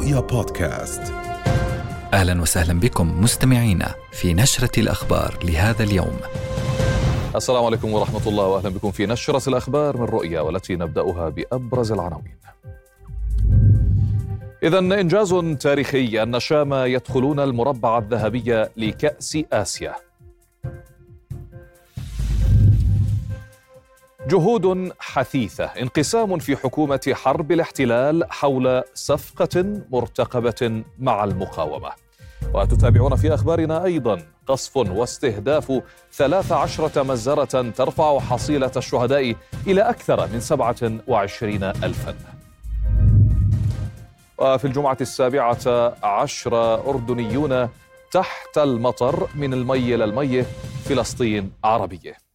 رؤيا بودكاست أهلا وسهلا بكم مستمعينا في نشرة الأخبار لهذا اليوم. السلام عليكم ورحمة الله واهلا بكم في نشرة الأخبار من رؤيا والتي نبدأها بأبرز العناوين. إذا إنجاز تاريخي أن الشام يدخلون المربع الذهبي لكأس آسيا. جهود حثيثة انقسام في حكومة حرب الاحتلال حول صفقة مرتقبة مع المقاومة. وتتابعون في أخبارنا أيضا قصف واستهداف 13 مزرة ترفع حصيلة الشهداء إلى أكثر من 27 ألفاً. وفي الجمعة السابعة عشر أردنيون تحت المطر من المي إلى المي فلسطين عربية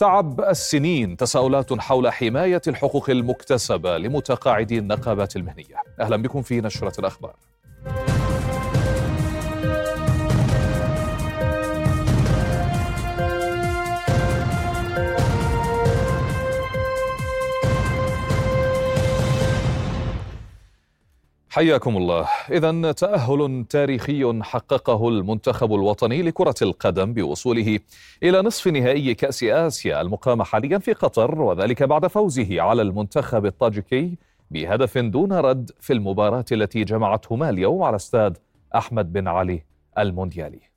تعب السنين تساؤلات حول حماية الحقوق المكتسبة لمتقاعدي النقابات المهنية. أهلا بكم في نشرة الأخبار. حياكم الله. اذا تأهل تاريخي حققه المنتخب الوطني لكرة القدم بوصوله إلى نصف نهائي كأس آسيا المقامه حاليا في قطر وذلك بعد فوزه على المنتخب الطاجيكي بهدف دون رد في المباراة التي جمعتهما اليوم على استاد أحمد بن علي المونديالي.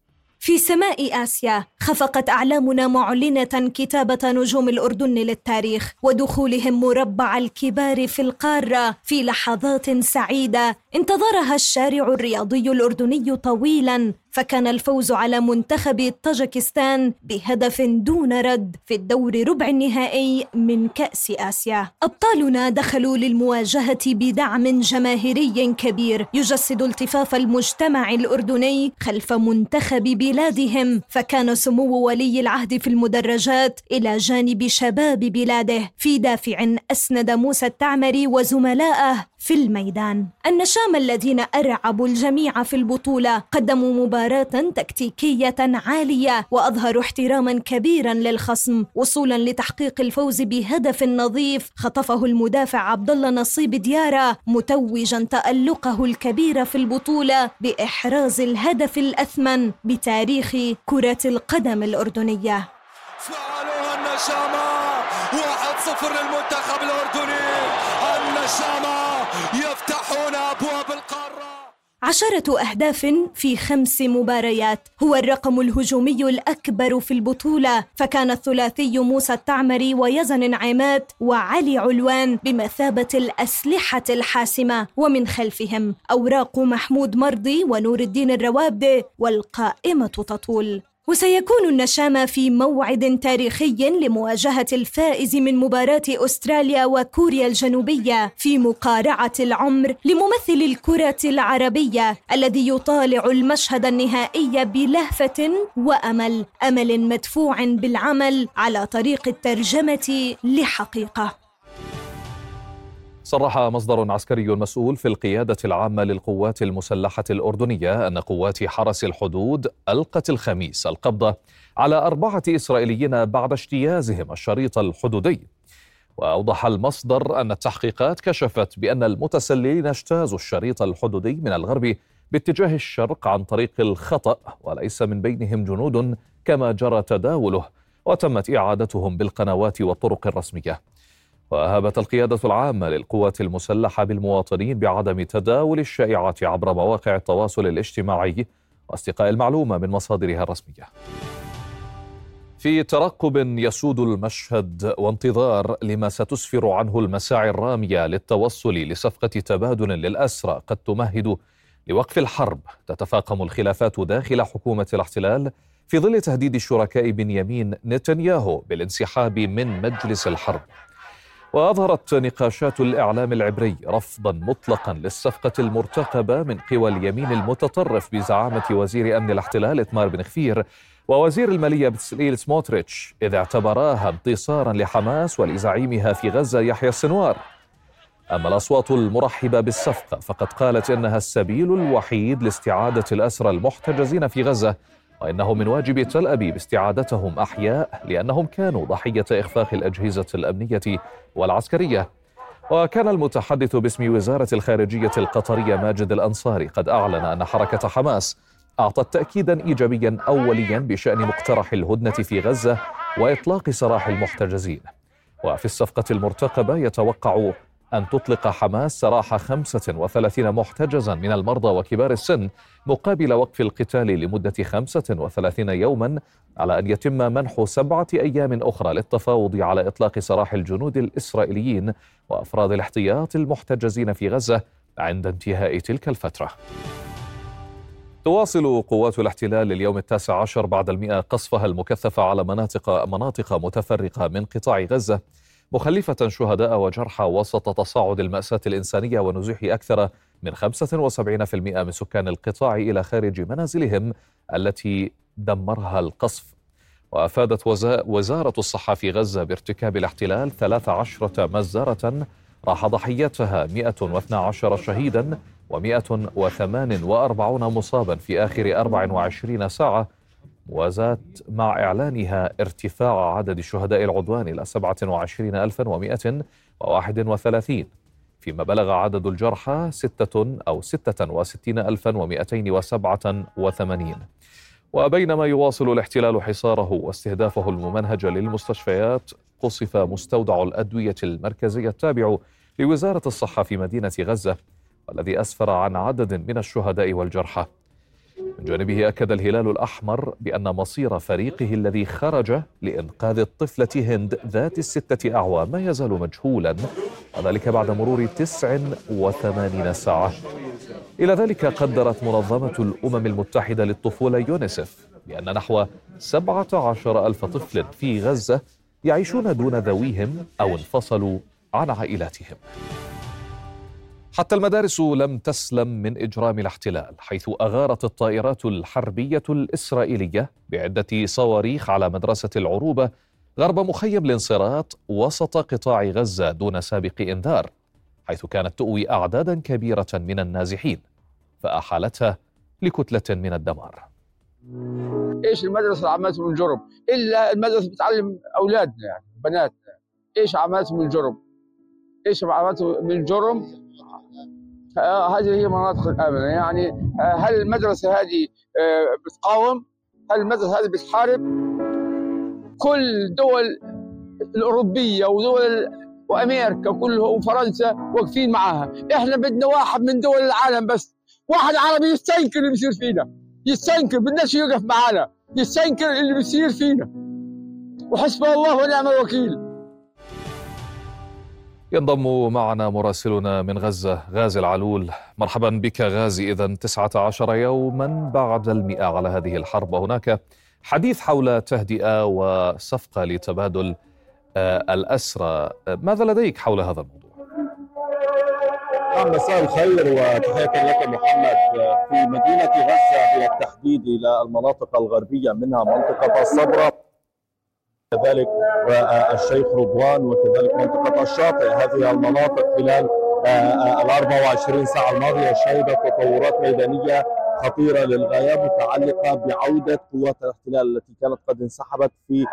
في سماء آسيا خفقت أعلامنا معلنة كتابة نجوم الأردن للتاريخ ودخولهم مربع الكبار في القارة في لحظات سعيدة. انتظرها الشارع الرياضي الأردني طويلا فكان الفوز على منتخب طاجكستان بهدف دون رد في الدور ربع النهائي من كأس آسيا. أبطالنا دخلوا للمواجهة بدعم جماهيري كبير يجسد التفاف المجتمع الأردني خلف منتخب بلادهم، فكان سمو ولي العهد في المدرجات إلى جانب شباب بلاده في دافع أسند موسى التعمري وزملائه في الميدان. النشام الذين أرعبوا الجميع في البطولة قدموا مباراة تكتيكية عالية وأظهروا احتراما كبيرا للخصم وصولا لتحقيق الفوز بهدف نظيف خطفه المدافع عبد الله نصيب ديارة متوجا تألقه الكبير في البطولة بإحراز الهدف الأثمن بتاريخ كرة القدم الأردنية. فعلوها النشامة واحد صفر للمنتخب الأردني. النشامة عشرة أهداف في خمس مباريات. هو الرقم الهجومي الأكبر في البطولة. فكان الثلاثي موسى التعمري ويزن عماد وعلي علوان بمثابة الأسلحة الحاسمة. ومن خلفهم أوراق محمود مرضي ونور الدين الروابدة والقائمة تطول. وسيكون النشامة في موعد تاريخي لمواجهة الفائز من مباراة أستراليا وكوريا الجنوبية في مقارعة العمر لممثل الكرة العربية الذي يطالع المشهد النهائي بلهفة وأمل، أمل مدفوع بالعمل على طريق الترجمة لحقيقة. صرح مصدر عسكري مسؤول في القيادة العامة للقوات المسلحة الأردنية أن قوات حرس الحدود ألقت الخميس القبض على أربعة إسرائيليين بعد اجتيازهم الشريط الحدودي. وأوضح المصدر أن التحقيقات كشفت بأن المتسللين اجتازوا الشريط الحدودي من الغرب باتجاه الشرق عن طريق الخطأ وليس من بينهم جنود كما جرى تداوله وتمت إعادتهم بالقنوات والطرق الرسمية. وأهابت القيادة العامة للقوات المسلحة بالمواطنين بعدم تداول الشائعات عبر مواقع التواصل الاجتماعي واستقاء المعلومة من مصادرها الرسمية. في ترقب يسود المشهد وانتظار لما ستسفر عنه المساعي الرامية للتوصل لصفقة تبادل للأسرى قد تمهد لوقف الحرب تتفاقم الخلافات داخل حكومة الاحتلال في ظل تهديد الشركاء بنيامين نتنياهو بالانسحاب من مجلس الحرب وأظهرت نقاشات الإعلام العبري رفضا مطلقا للصفقة المرتقبة من قوى اليمين المتطرف بزعامة وزير أمن الاحتلال إتمار بن خفير ووزير المالية بتسليل سموتريتش إذ اعتبراها انتصارا لحماس ولزعيمها في غزة يحيى السنوار. أما الأصوات المرحبة بالصفقة فقد قالت إنها السبيل الوحيد لاستعادة الأسرى المحتجزين في غزة وإنه من واجب تل أبيب استعادتهم أحياء لأنهم كانوا ضحية إخفاق الأجهزة الأمنية والعسكرية. وكان المتحدث باسم وزارة الخارجية القطرية ماجد الأنصاري قد أعلن أن حركة حماس أعطت تأكيدا إيجابيا أوليا بشأن مقترح الهدنة في غزة وإطلاق سراح المحتجزين. وفي الصفقة المرتقبة يتوقع أن تطلق حماس سراح 35 محتجزا من المرضى وكبار السن مقابل وقف القتال لمدة 35 يوما على أن يتم منح سبعة أيام أخرى للتفاوض على إطلاق سراح الجنود الإسرائيليين وأفراد الاحتياط المحتجزين في غزة عند انتهاء تلك الفترة. تواصل قوات الاحتلال اليوم التاسع عشر بعد المئة قصفها المكثفة على مناطق مناطق متفرقة من قطاع غزة. مخلفة شهداء وجرحى وسط تصاعد المأساة الإنسانية ونزوح أكثر من 75% من سكان القطاع إلى خارج منازلهم التي دمرها القصف. وأفادت وزارة الصحة في غزة بارتكاب الاحتلال 13 مزارة راح ضحيتها 112 شهيدا و148 مصابا في آخر 24 ساعة موازاة مع إعلانها ارتفاع عدد شهداء العدوان إلى 27131 فيما بلغ عدد الجرحى ستة أو ستة وستين ألفا ومئتين وسبعة وثمانين. وبينما يواصل الاحتلال حصاره واستهدافه الممنهج للمستشفيات قصف مستودع الأدوية المركزي التابع لوزارة الصحة في مدينة غزة والذي أسفر عن عدد من الشهداء والجرحى. من جانبه أكد الهلال الأحمر بأن مصير فريقه الذي خرج لإنقاذ الطفلة هند ذات الستة أعوام ما يزال مجهولا وذلك بعد مرور 89 ساعة. إلى ذلك قدرت منظمة الأمم المتحدة للطفولة يونيسف بأن نحو 17 ألف طفل في غزة يعيشون دون ذويهم أو انفصلوا عن عائلاتهم. حتى المدارس لم تسلم من إجرام الاحتلال حيث أغارت الطائرات الحربية الإسرائيلية بعدة صواريخ على مدرسة العروبة غرب مخيم الانصراط وسط قطاع غزة دون سابق إنذار حيث كانت تؤوي أعدادا كبيرة من النازحين فأحالتها لكتلة من الدمار. إيش المدرسة عملته من جرم؟ إلا المدرسة بتعلم أولادنا يعني بناتنا. إيش عملته من جرم؟ إيش عملته من جرم؟ هذه هي مناطق الآمنة يعني آه، هل المدرسة هذه آه، بتقاوم؟ هل المدرسة هذه بتحارب؟ كل دول الأوروبية ودول وأمريكا كلها وفرنسا واقفين معاها، إحنا بدنا واحد من دول العالم بس، واحد عربي يستنكر اللي بيصير فينا، يستنكر بدناش يوقف معانا، يستنكر اللي بيصير فينا. وحسبي الله ونعم الوكيل. ينضم معنا مراسلنا من غزة غازي العلول. مرحبا بك غازي إذا 19 يوما بعد المئة على هذه الحرب. وهناك حديث حول تهدئة وصفقة لتبادل آه، الأسرى. ماذا لديك حول هذا الموضوع؟ نعم مساء الخير وتحية لك محمد. في مدينة غزة بالتحديد إلى المناطق الغربية منها منطقة الصبرة كذلك الشيخ رضوان وكذلك منطقة الشاطئ. هذه المناطق خلال ال 24 ساعة الماضية شهدت تطورات ميدانية خطيرة للغاية متعلقة بعودة قوات الاحتلال التي كانت قد انسحبت في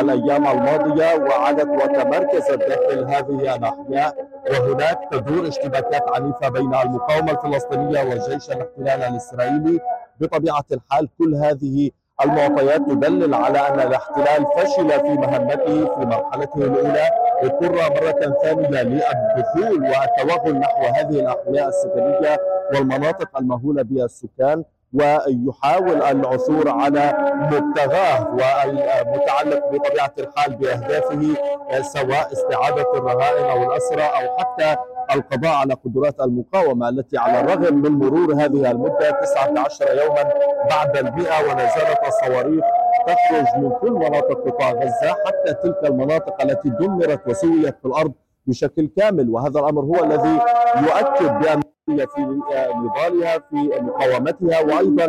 الأيام الماضية وعادت وتمركزت داخل هذه الأحياء. وهناك تدور اشتباكات عنيفة بين المقاومة الفلسطينية وجيش الاحتلال الإسرائيلي. بطبيعة الحال كل هذه المعطيات تدلل على أن الاحتلال فشل في مهمته في مرحلته الأولى اضطر مرة ثانية للدخول والتوغل نحو هذه الأحياء السكنية والمناطق المهولة بها السكان ويحاول العثور على مبتغاه والمتعلق بطبيعة الحال بأهدافه سواء استعادة الرهائن أو الأسرى أو حتى القضاء على قدرات المقاومة التي على الرغم من مرور هذه المدة 19 يوما بعد المئة ولا زالت الصواريخ تخرج من كل مناطق قطاع غزة حتى تلك المناطق التي دمرت وسويت في الأرض بشكل كامل. وهذا الأمر هو الذي يؤكد بأن في نضالها في مقاومتها وأيضا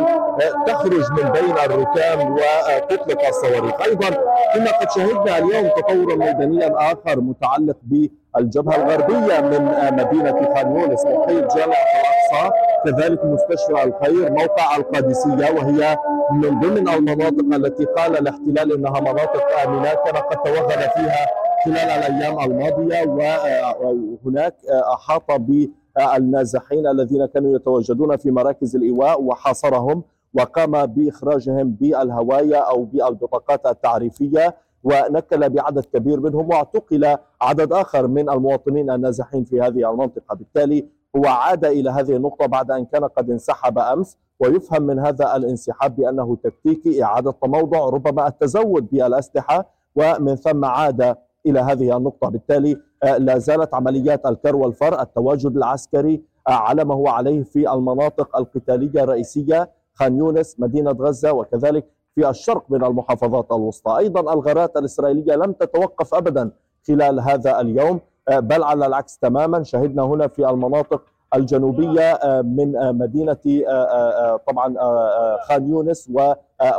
تخرج من بين الركام وتطلق الصواريخ. أيضا كنا قد شهدنا اليوم تطورا ميدانيا آخر متعلق بالجبهة الغربية من مدينة خان يونس. محيط جامعة الأقصى كذلك مستشفى الخير موقع القادسية وهي من ضمن المناطق التي قال الاحتلال إنها مناطق آمنة كان قد توغل فيها خلال الأيام الماضية. وهناك أحاط بالنازحين الذين كانوا يتواجدون في مراكز الإيواء وحاصرهم وقام بإخراجهم بالهواية أو بالبطاقات التعريفية ونكل بعدد كبير منهم واعتقل عدد آخر من المواطنين النازحين في هذه المنطقة، بالتالي هو عاد إلى هذه النقطة بعد أن كان قد انسحب أمس ويفهم من هذا الانسحاب بأنه تكتيكي إعادة تموضع ربما التزود بالأسلحة ومن ثم عاد إلى هذه النقطة، بالتالي لا زالت عمليات الكر والفر التواجد العسكري على ما هو عليه في المناطق القتالية الرئيسية خان يونس مدينة غزة وكذلك في الشرق من المحافظات الوسطى. أيضا الغارات الإسرائيلية لم تتوقف ابدا خلال هذا اليوم بل على العكس تماما. شهدنا هنا في المناطق الجنوبية من مدينة طبعا خان يونس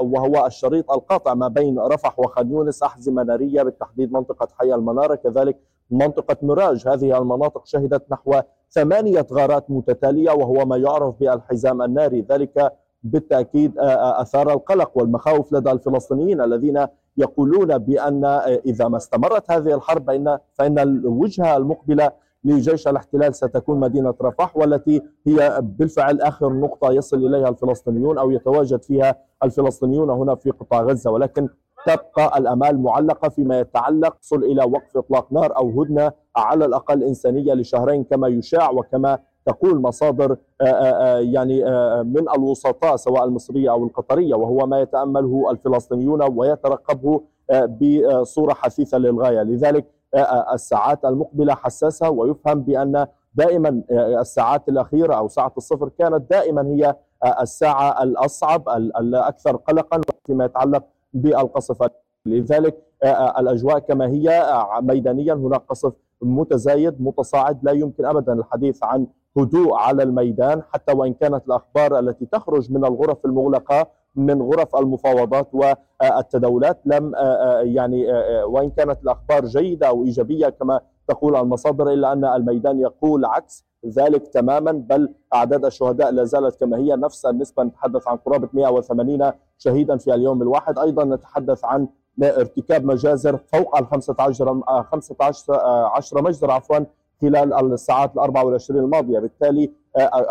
وهو الشريط القاطع ما بين رفح وخان يونس أحزمة نارية بالتحديد منطقة حي المنارة كذلك منطقة مراج هذه المناطق شهدت نحو ثمانية غارات متتالية وهو ما يعرف بالحزام الناري. ذلك بالتأكيد أثار القلق والمخاوف لدى الفلسطينيين الذين يقولون بأن إذا ما استمرت هذه الحرب فان فإن الوجهة المقبلة لجيش الاحتلال ستكون مدينة رفح والتي هي بالفعل آخر نقطة يصل إليها الفلسطينيون أو يتواجد فيها الفلسطينيون هنا في قطاع غزة. ولكن تبقى الأمال معلقة فيما يتعلق صل إلى وقف إطلاق نار أو هدنة على الأقل إنسانية لشهرين كما يشاع وكما تقول مصادر يعني من الوسطاء سواء المصرية أو القطرية وهو ما يتأمله الفلسطينيون ويترقبه بصورة حثيثة للغاية. لذلك الساعات المقبلة حساسة ويفهم بأن دائما الساعات الأخيرة أو ساعة الصفر كانت دائما هي الساعة الأصعب الأكثر قلقا فيما يتعلق بالقصف. لذلك الأجواء كما هي ميدانيا هناك قصف متزايد متصاعد لا يمكن ابدا الحديث عن هدوء على الميدان حتى وإن كانت الأخبار التي تخرج من الغرف المغلقة من غرف المفاوضات والتداولات لم يعني وإن كانت الأخبار جيدة أو إيجابية كما تقول المصادر إلا أن الميدان يقول عكس ذلك تماما بل أعداد الشهداء لا زالت كما هي نفس النسبة نتحدث عن قرابة 180 شهيدا في اليوم الواحد. أيضا نتحدث عن ارتكاب مجازر فوق ال 15 15 مجزر عفوا خلال الساعات ال 24 الماضية. بالتالي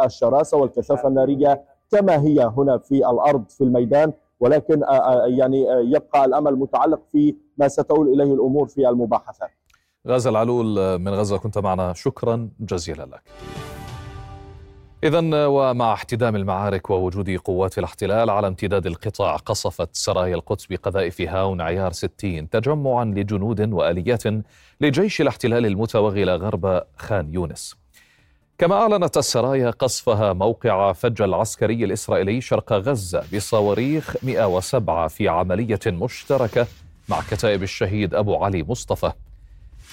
الشراسة والكثافة النارية كما هي هنا في الأرض في الميدان. ولكن يعني يبقى الأمل متعلق في ما ستؤول إليه الأمور في المباحثات. غازي العلول من غزة كنت معنا شكرا جزيلا لك. إذا ومع احتدام المعارك ووجود قوات الاحتلال على امتداد القطاع قصفت سرايا القدس بقذائف هاون عيار 60 تجمعا لجنود وآليات لجيش الاحتلال المتوغل غرب خان يونس. كما أعلنت السرايا قصفها موقع فج العسكري الإسرائيلي شرق غزة بصواريخ 107 في عملية مشتركة مع كتائب الشهيد أبو علي مصطفى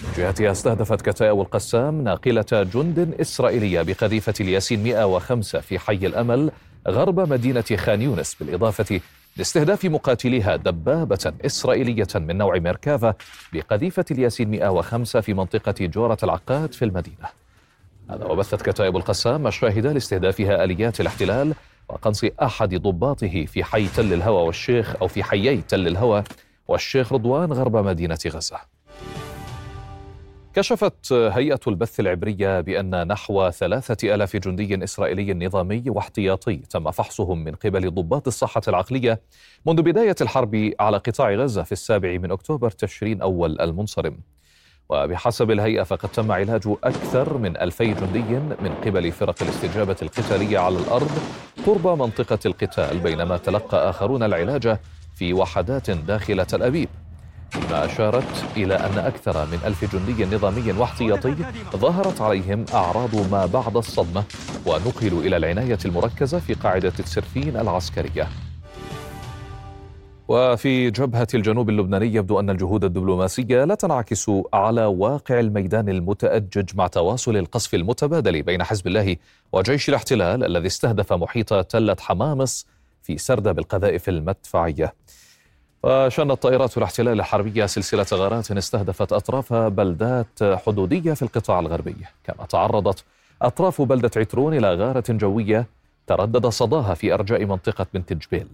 من جهتها أستهدفت كتائب القسام ناقلة جند إسرائيلية بقذيفة الياسين 105 في حي الأمل غرب مدينة خان يونس بالإضافة لاستهداف مقاتليها دبابة إسرائيلية من نوع ميركافا بقذيفة الياسين 105 في منطقة جورة العقاد في المدينة. هذا وبثت كتائب القسام مشاهد لاستهدافها آليات الاحتلال وقنص أحد ضباطه في حي تل الهوى والشيخ أو في حيي تل الهوى والشيخ رضوان غرب مدينة غزة. كشفت هيئة البث العبرية بأن نحو ثلاثة ألاف جندي إسرائيلي نظامي واحتياطي تم فحصهم من قبل ضباط الصحة العقلية منذ بداية الحرب على قطاع غزة في السابع من أكتوبر تشرين أول المنصرم. وبحسب الهيئة فقد تم علاج أكثر من ألفي جندي من قبل فرق الاستجابة القتالية على الأرض قرب منطقة القتال بينما تلقى آخرون العلاج في وحدات داخل تل أبيب. فيما أشارت إلى أن أكثر من ألف جندي نظامي واحتياطي ظهرت عليهم أعراض ما بعد الصدمة ونقلوا إلى العناية المركزة في قاعدة السرفين العسكرية. وفي جبهة الجنوب اللبناني يبدو أن الجهود الدبلوماسية لا تنعكس على واقع الميدان المتأجج مع تواصل القصف المتبادل بين حزب الله وجيش الاحتلال الذي استهدف محيط تلة حمامص في سردة بالقذائف المدفعية. وشنت طائرات الاحتلال الحربية سلسلة غارات استهدفت أطراف بلدات حدودية في القطاع الغربي. كما تعرضت أطراف بلدة عترون إلى غارة جوية تردد صداها في أرجاء منطقة بنت جبيل.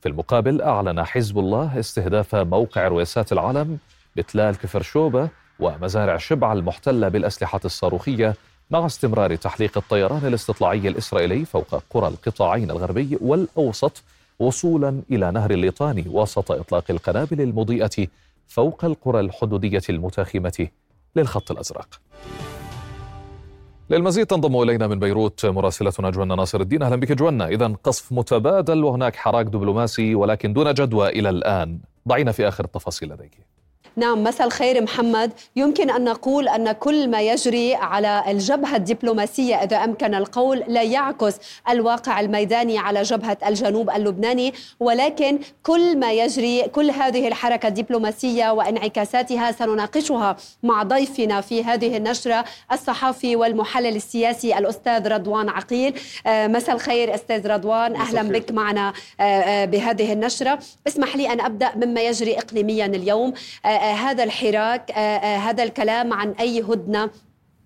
في المقابل أعلن حزب الله استهداف موقع رويسات العلم بتلال كفر شوبة ومزارع شبع المحتلة بالأسلحة الصاروخية مع استمرار تحليق الطيران الاستطلاعي الإسرائيلي فوق قرى القطاعين الغربي والأوسط وصولا إلى نهر الليطاني وسط إطلاق القنابل المضيئة فوق القرى الحدودية المتاخمة للخط الأزرق. للمزيد تنضم إلينا من بيروت مراسلتنا جوانا ناصر الدين. أهلا بك جوانا اذا قصف متبادل وهناك حراك دبلوماسي ولكن دون جدوى إلى الآن. ضعينا في آخر التفاصيل لديك. نعم مساء الخير محمد. يمكن أن نقول أن كل ما يجري على الجبهة الدبلوماسية إذا أمكن القول لا يعكس الواقع الميداني على جبهة الجنوب اللبناني ولكن كل ما يجري كل هذه الحركة الدبلوماسية وانعكاساتها سنناقشها مع ضيفنا في هذه النشرة الصحفي والمحلل السياسي الأستاذ رضوان عقيل. آه، مساء الخير أستاذ رضوان. أهلا بك معنا آه، آه، بهذه النشرة. اسمح لي أن أبدأ مما يجري إقليميا اليوم. هذا الحراك آه، آه، هذا الكلام عن أي هدنة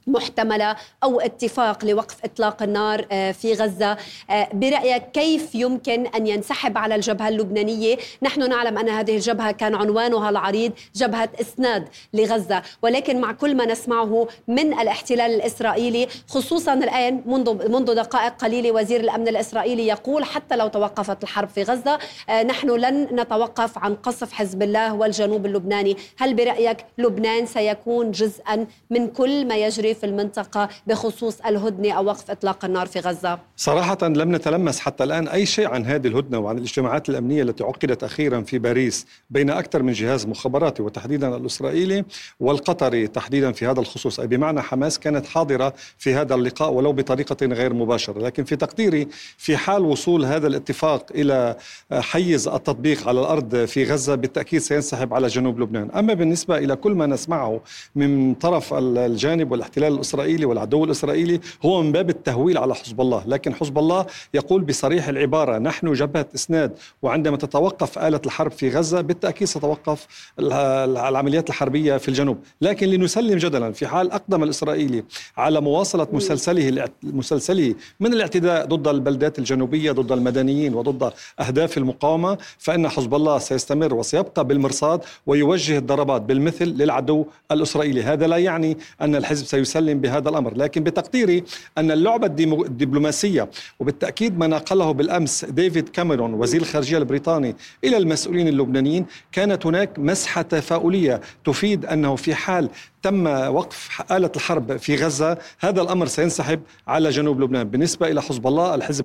محتملة أو اتفاق لوقف إطلاق النار آه، في غزة. آه، برأيك كيف يمكن أن ينسحب على الجبهة اللبنانية؟ نحن نعلم أن هذه الجبهة كان عنوانها العريض جبهة إسناد لغزة. ولكن مع كل ما نسمعه من الاحتلال الإسرائيلي خصوصا الآن منذ منذ دقائق قليلة وزير الأمن الإسرائيلي يقول حتى لو توقفت الحرب في غزة آه، نحن لن نتوقف عن قصف حزب الله والجنوب اللبناني. هل برأيك لبنان سيكون جزءا من كل ما يجري في المنطقة بخصوص الهدنة أو وقف إطلاق النار في غزة؟ صراحة لم نتلمس حتى الآن أي شيء عن هذه الهدنة وعن الاجتماعات الأمنية التي عقدت أخيرا في باريس بين أكثر من جهاز مخابراتي وتحديدا الإسرائيلي والقطري تحديدا في هذا الخصوص أي بمعنى حماس كانت حاضرة في هذا اللقاء ولو بطريقة غير مباشرة لكن في تقديري في حال وصول هذا الاتفاق إلى حيز التطبيق على الأرض في غزة بالتأكيد سينسحب على جنوب لبنان أما بالنسبة إلى كل ما نسمعه من طرف الجانب والاحتلال الاحتلال الإسرائيلي والعدو الإسرائيلي هو من باب التهويل على حزب الله، لكن حزب الله يقول بصريح العبارة نحن جبهة إسناد وعندما تتوقف آلة الحرب في غزة بالتأكيد ستوقف العمليات الحربية في الجنوب، لكن لنسلم جدلا في حال أقدم الإسرائيلي على مواصلة مسلسله مسلسله من الاعتداء ضد البلدات الجنوبية ضد المدنيين وضد أهداف المقاومة فإن حزب الله سيستمر وسيبقى بالمرصاد ويوجه الضربات بالمثل للعدو الإسرائيلي، هذا لا يعني أن الحزب سيسلم يسلم بهذا الأمر، لكن بتقديري أن اللعبة الدبلوماسية وبالتأكيد ما نقله بالأمس ديفيد كاميرون وزير الخارجية البريطاني إلى المسؤولين اللبنانيين كانت هناك مسحة تفاؤلية تفيد أنه في حال تم وقف آلة الحرب في غزة هذا الأمر سينسحب على جنوب لبنان. بالنسبة إلى حزب الله الحزب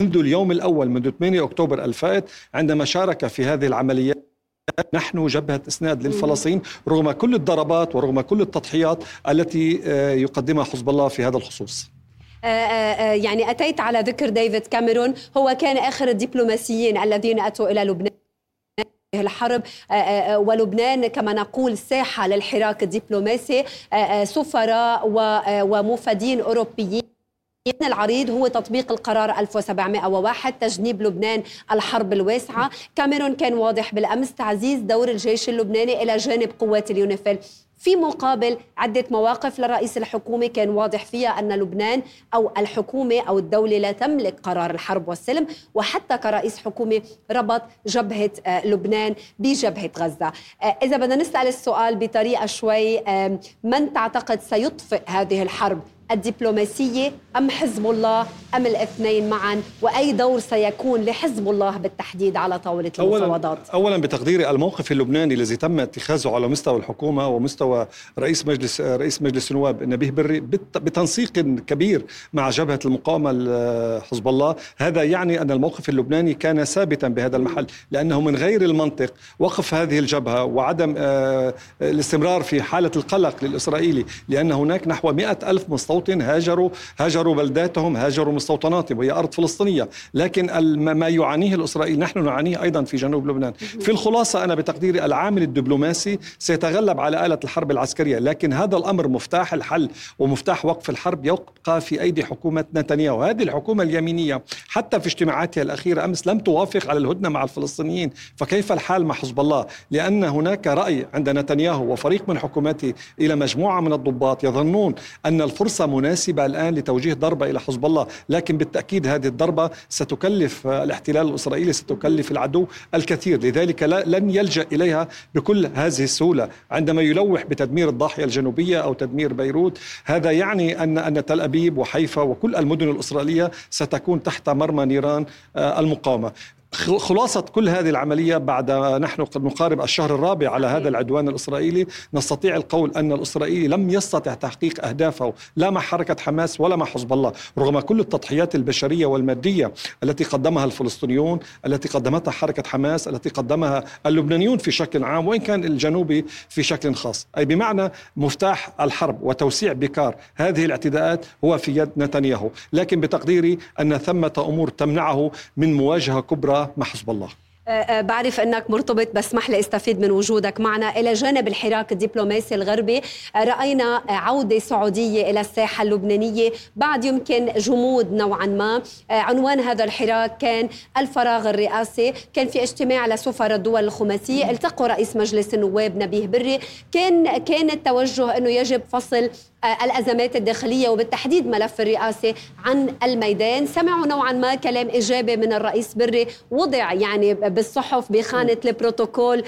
منذ اليوم الأول منذ 8 أكتوبر الفائت عندما شارك في هذه العمليات نحن جبهة إسناد للفلسطين رغم كل الضربات ورغم كل التضحيات التي آه، يقدمها حزب الله في هذا الخصوص. آه، آه، يعني أتيت على ذكر ديفيد كاميرون هو كان آخر الدبلوماسيين الذين أتوا إلى لبنان الحرب ولبنان كما نقول ساحة للحراك الدبلوماسي سفراء وموفدين أوروبيين. العريض هو تطبيق القرار 1701 تجنيب لبنان الحرب الواسعة. كاميرون كان واضح بالأمس تعزيز دور الجيش اللبناني إلى جانب قوات اليونيفيل. في مقابل عدة مواقف للرئيس الحكومي كان واضح فيها أن لبنان أو الحكومة أو الدولة لا تملك قرار الحرب والسلم وحتى كرئيس حكومي ربط جبهة آه، لبنان بجبهة غزة. آه، إذا بدنا نسأل السؤال بطريقة شوي من تعتقد سيطفئ هذه الحرب الدبلوماسية أم حزب الله أم الاثنين معا وأي دور سيكون لحزب الله بالتحديد على طاولة المفاوضات. أولا, أولا بتقديري الموقف اللبناني الذي تم اتخاذه على مستوى الحكومة ومستوى رئيس مجلس رئيس مجلس النواب نبيه بري بتنسيق كبير مع جبهة المقاومة حزب الله. هذا يعني أن الموقف اللبناني كان ثابتا بهذا المحل لأنه من غير المنطق وقف هذه الجبهة وعدم آه، الاستمرار في حالة القلق للإسرائيلي لأن هناك نحو مئة ألف مستوطن صوت هاجروا هاجروا بلداتهم هاجروا مستوطناتهم وهي أرض فلسطينية. لكن ما يعانيه الإسرائيل نحن نعانيه أيضا في جنوب لبنان. في الخلاصة أنا بتقديري العامل الدبلوماسي سيتغلب على آلة الحرب العسكرية. لكن هذا الأمر مفتاح الحل ومفتاح وقف الحرب يبقى في أيدي حكومة نتنياهو. هذه الحكومة اليمينية حتى في اجتماعاتها الأخيرة أمس لم توافق على الهدنة مع الفلسطينيين. فكيف الحال مع حزب الله؟ لأن هناك رأي عند نتنياهو وفريق من حكومته إلى مجموعة من الضباط يظنون أن الفرصة مناسبة الآن لتوجيه ضربة إلى حزب الله لكن بالتأكيد هذه الضربة ستكلف الاحتلال الإسرائيلي ستكلف العدو الكثير. لذلك لن يلجأ إليها بكل هذه السهولة. عندما يلوح بتدمير الضاحية الجنوبية أو تدمير بيروت هذا يعني أن أن تل أبيب وحيفا وكل المدن الإسرائيلية ستكون تحت مرمى نيران آه، المقاومة. خلاصة كل هذه العملية بعد نحن قد نقارب الشهر الرابع على هذا العدوان الإسرائيلي نستطيع القول أن الإسرائيلي لم يستطع تحقيق أهدافه لا مع حركة حماس ولا مع حزب الله. رغم كل التضحيات البشرية والمادية التي قدمها الفلسطينيون التي قدمتها حركة حماس التي قدمها اللبنانيون في شكل عام وإن كان الجنوبي في شكل خاص. أي بمعنى مفتاح الحرب وتوسيع بكار هذه الاعتداءات هو في يد نتنياهو. لكن بتقديري أن ثمة أمور تمنعه من مواجهة كبرى مع حزب الله. أه، أه، بعرف أنك مرتبط بس اسمح لي أستفيد من وجودك معنا. إلى جانب الحراك الدبلوماسي الغربي أه، رأينا عودة سعودية إلى الساحة اللبنانية بعد يمكن جمود نوعا ما. عنوان هذا الحراك كان الفراغ الرئاسي كان في اجتماع لسفراء الدول الخماسية. التقوا رئيس مجلس النواب نبيه بري. كان كان التوجه إنه يجب فصل الأزمات الداخلية وبالتحديد ملف الرئاسة عن الميدان. سمعوا نوعا ما كلام ايجابي من الرئيس بري. وضع يعني بالصحف بخانة البروتوكول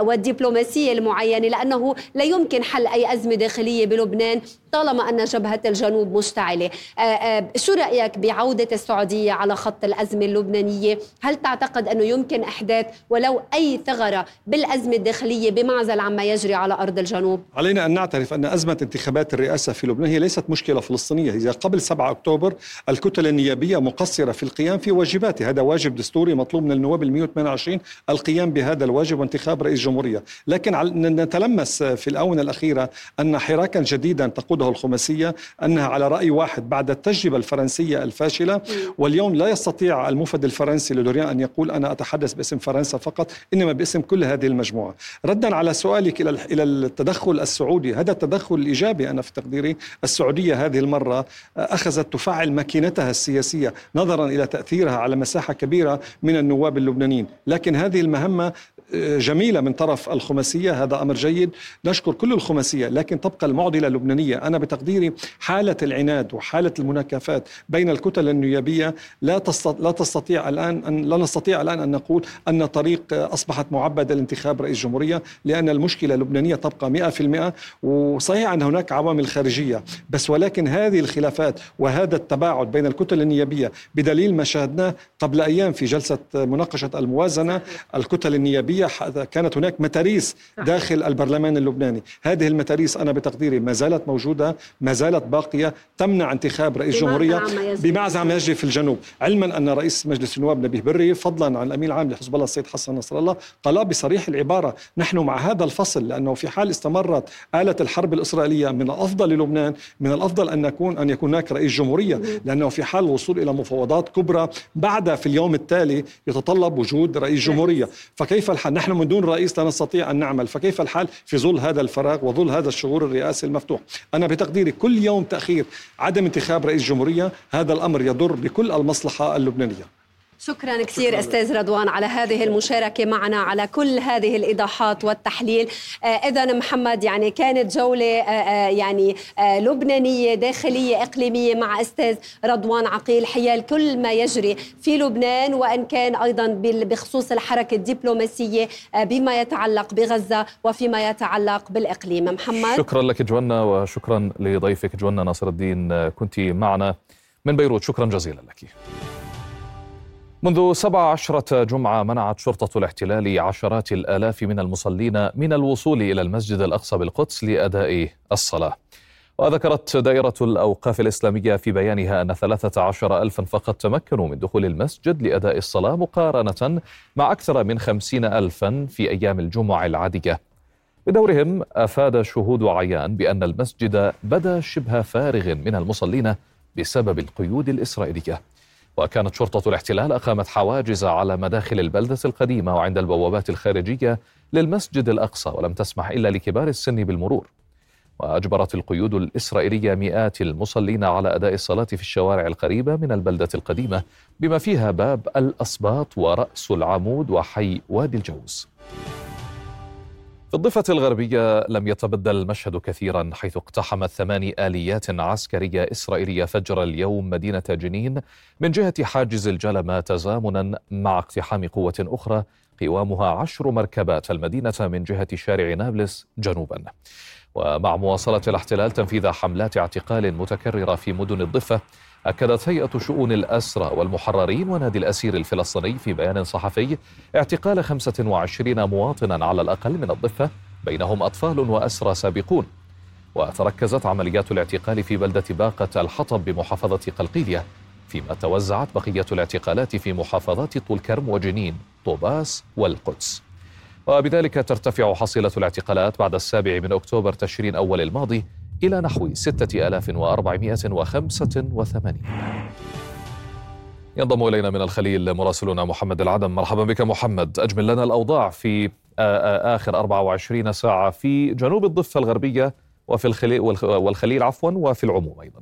والدبلوماسية المعينة لأنه لا يمكن حل أي أزمة داخلية بلبنان. طالما أن جبهة الجنوب مشتعله آه، آه، شو رأيك بعودة السعودية على خط الأزمة اللبنانية؟ هل تعتقد أنه يمكن أحداث ولو أي ثغرة بالأزمة الداخلية بمعزل عما يجري على أرض الجنوب؟ علينا أن نعترف أن أزمة انتخابات الرئاسة في لبنان هي ليست مشكلة فلسطينية. إذا قبل 7 أكتوبر الكتل النيابية مقصرة في القيام في واجباتها. هذا واجب دستوري مطلوب من النواب ال 128 القيام بهذا الواجب وانتخاب رئيس جمهورية. لكن نتلمس في الآونة الأخيرة أن حراكا جديدا تقود تقوده الخماسية أنها على رأي واحد بعد التجربة الفرنسية الفاشلة. واليوم لا يستطيع المفد الفرنسي لدوريان أن يقول أنا أتحدث باسم فرنسا فقط إنما باسم كل هذه المجموعة. ردا على سؤالك إلى إلى التدخل السعودي هذا التدخل الإيجابي أنا في تقديري. السعودية هذه المرة أخذت تفعل ماكينتها السياسية نظرا إلى تأثيرها على مساحة كبيرة من النواب اللبنانيين. لكن هذه المهمة جميلة من طرف الخماسية هذا أمر جيد. نشكر كل الخماسية لكن تبقى المعضلة اللبنانية. أنا بتقديري حالة العناد وحالة المناكفات بين الكتل النيابية لا لا تستطيع الآن أن لا نستطيع الآن أن نقول أن طريق أصبحت معبدة لانتخاب رئيس جمهورية لأن المشكلة اللبنانية تبقى 100% وصحيح أن هناك عوامل خارجية بس ولكن هذه الخلافات وهذا التباعد بين الكتل النيابية بدليل ما شاهدناه قبل أيام في جلسة مناقشة الموازنة الكتل النيابية كانت هناك متاريس داخل البرلمان اللبناني. هذه المتاريس أنا بتقديري ما زالت موجودة ما زالت باقية تمنع انتخاب رئيس جمهورية بمعزة عم يجري في الجنوب. علما أن رئيس مجلس النواب نبيه بري فضلا عن الأمين العام لحزب الله السيد حسن نصر الله قال بصريح العبارة نحن مع هذا الفصل لأنه في حال استمرت آلة الحرب الإسرائيلية من الأفضل للبنان من الأفضل أن نكون أن يكون هناك رئيس جمهورية لأنه في حال الوصول إلى مفاوضات كبرى بعد في اليوم التالي يتطلب وجود رئيس جمهورية. فكيف الحال؟ نحن من دون رئيس لا نستطيع أن نعمل. فكيف الحال في ظل هذا الفراغ وظل هذا الشعور الرئاسي المفتوح؟ أنا بتقديري كل يوم تأخير عدم انتخاب رئيس جمهورية هذا الأمر يضر بكل المصلحة اللبنانية. شكرا كثير أستاذ رضوان على هذه المشاركة معنا على كل هذه الإيضاحات والتحليل. آه اذا محمد يعني كانت جولة آه, آه، يعني لبنانية داخلية إقليمية مع أستاذ رضوان عقيل. حيال كل ما يجري في لبنان وإن كان أيضا بخصوص الحركة الدبلوماسية بما يتعلق بغزة وفيما يتعلق بالإقليم. محمد؟ شكرا لك جوانا وشكرا لضيفك جوانا ناصر الدين كنت معنا من بيروت. شكرا جزيلا لك. منذ سبع عشرة جمعة منعت شرطة الاحتلال عشرات الآلاف من المصلين من الوصول إلى المسجد الأقصى بالقدس لأداء الصلاة. وذكرت دائرة الأوقاف الإسلامية في بيانها أن ثلاثة عشر ألفا فقط تمكنوا من دخول المسجد لأداء الصلاة مقارنة مع أكثر من خمسين ألفا في أيام الجمعة العادية. بدورهم أفاد شهود عيان بأن المسجد بدا شبه فارغ من المصلين بسبب القيود الإسرائيلية. وكانت شرطة الاحتلال أقامت حواجز على مداخل البلدة القديمة وعند البوابات الخارجية للمسجد الأقصى ولم تسمح إلا لكبار السن بالمرور. وأجبرت القيود الإسرائيلية مئات المصلين على أداء الصلاة في الشوارع القريبة من البلدة القديمة بما فيها باب الأسباط ورأس العمود وحي وادي الجوز. في الضفة الغربية لم يتبدل المشهد كثيرا حيث اقتحمت ثماني آليات عسكرية إسرائيلية فجر اليوم مدينة جنين من جهة حاجز الجلمة تزامنا مع اقتحام قوة أخرى قوامها عشر مركبات المدينة من جهة شارع نابلس جنوبا. ومع مواصلة الاحتلال تنفيذ حملات اعتقال متكررة في مدن الضفة أكدت هيئة شؤون الأسرى والمحررين ونادي الأسير الفلسطيني في بيان صحفي اعتقال 25 مواطنا على الأقل من الضفة بينهم أطفال وأسرى سابقون. وتركزت عمليات الاعتقال في بلدة باقة الحطب بمحافظة قلقيلية فيما توزعت بقية الاعتقالات في محافظات طول كرم وجنين طوباس والقدس. وبذلك ترتفع حصيلة الاعتقالات بعد السابع من أكتوبر تشرين أول الماضي إلى نحو 6485 ينضم إلينا من الخليل مراسلنا محمد العدم. مرحبا بك محمد. أجمل لنا الأوضاع في آخر 24 ساعة في جنوب الضفة الغربية وفي الخليل والخليل عفوا وفي العموم أيضا.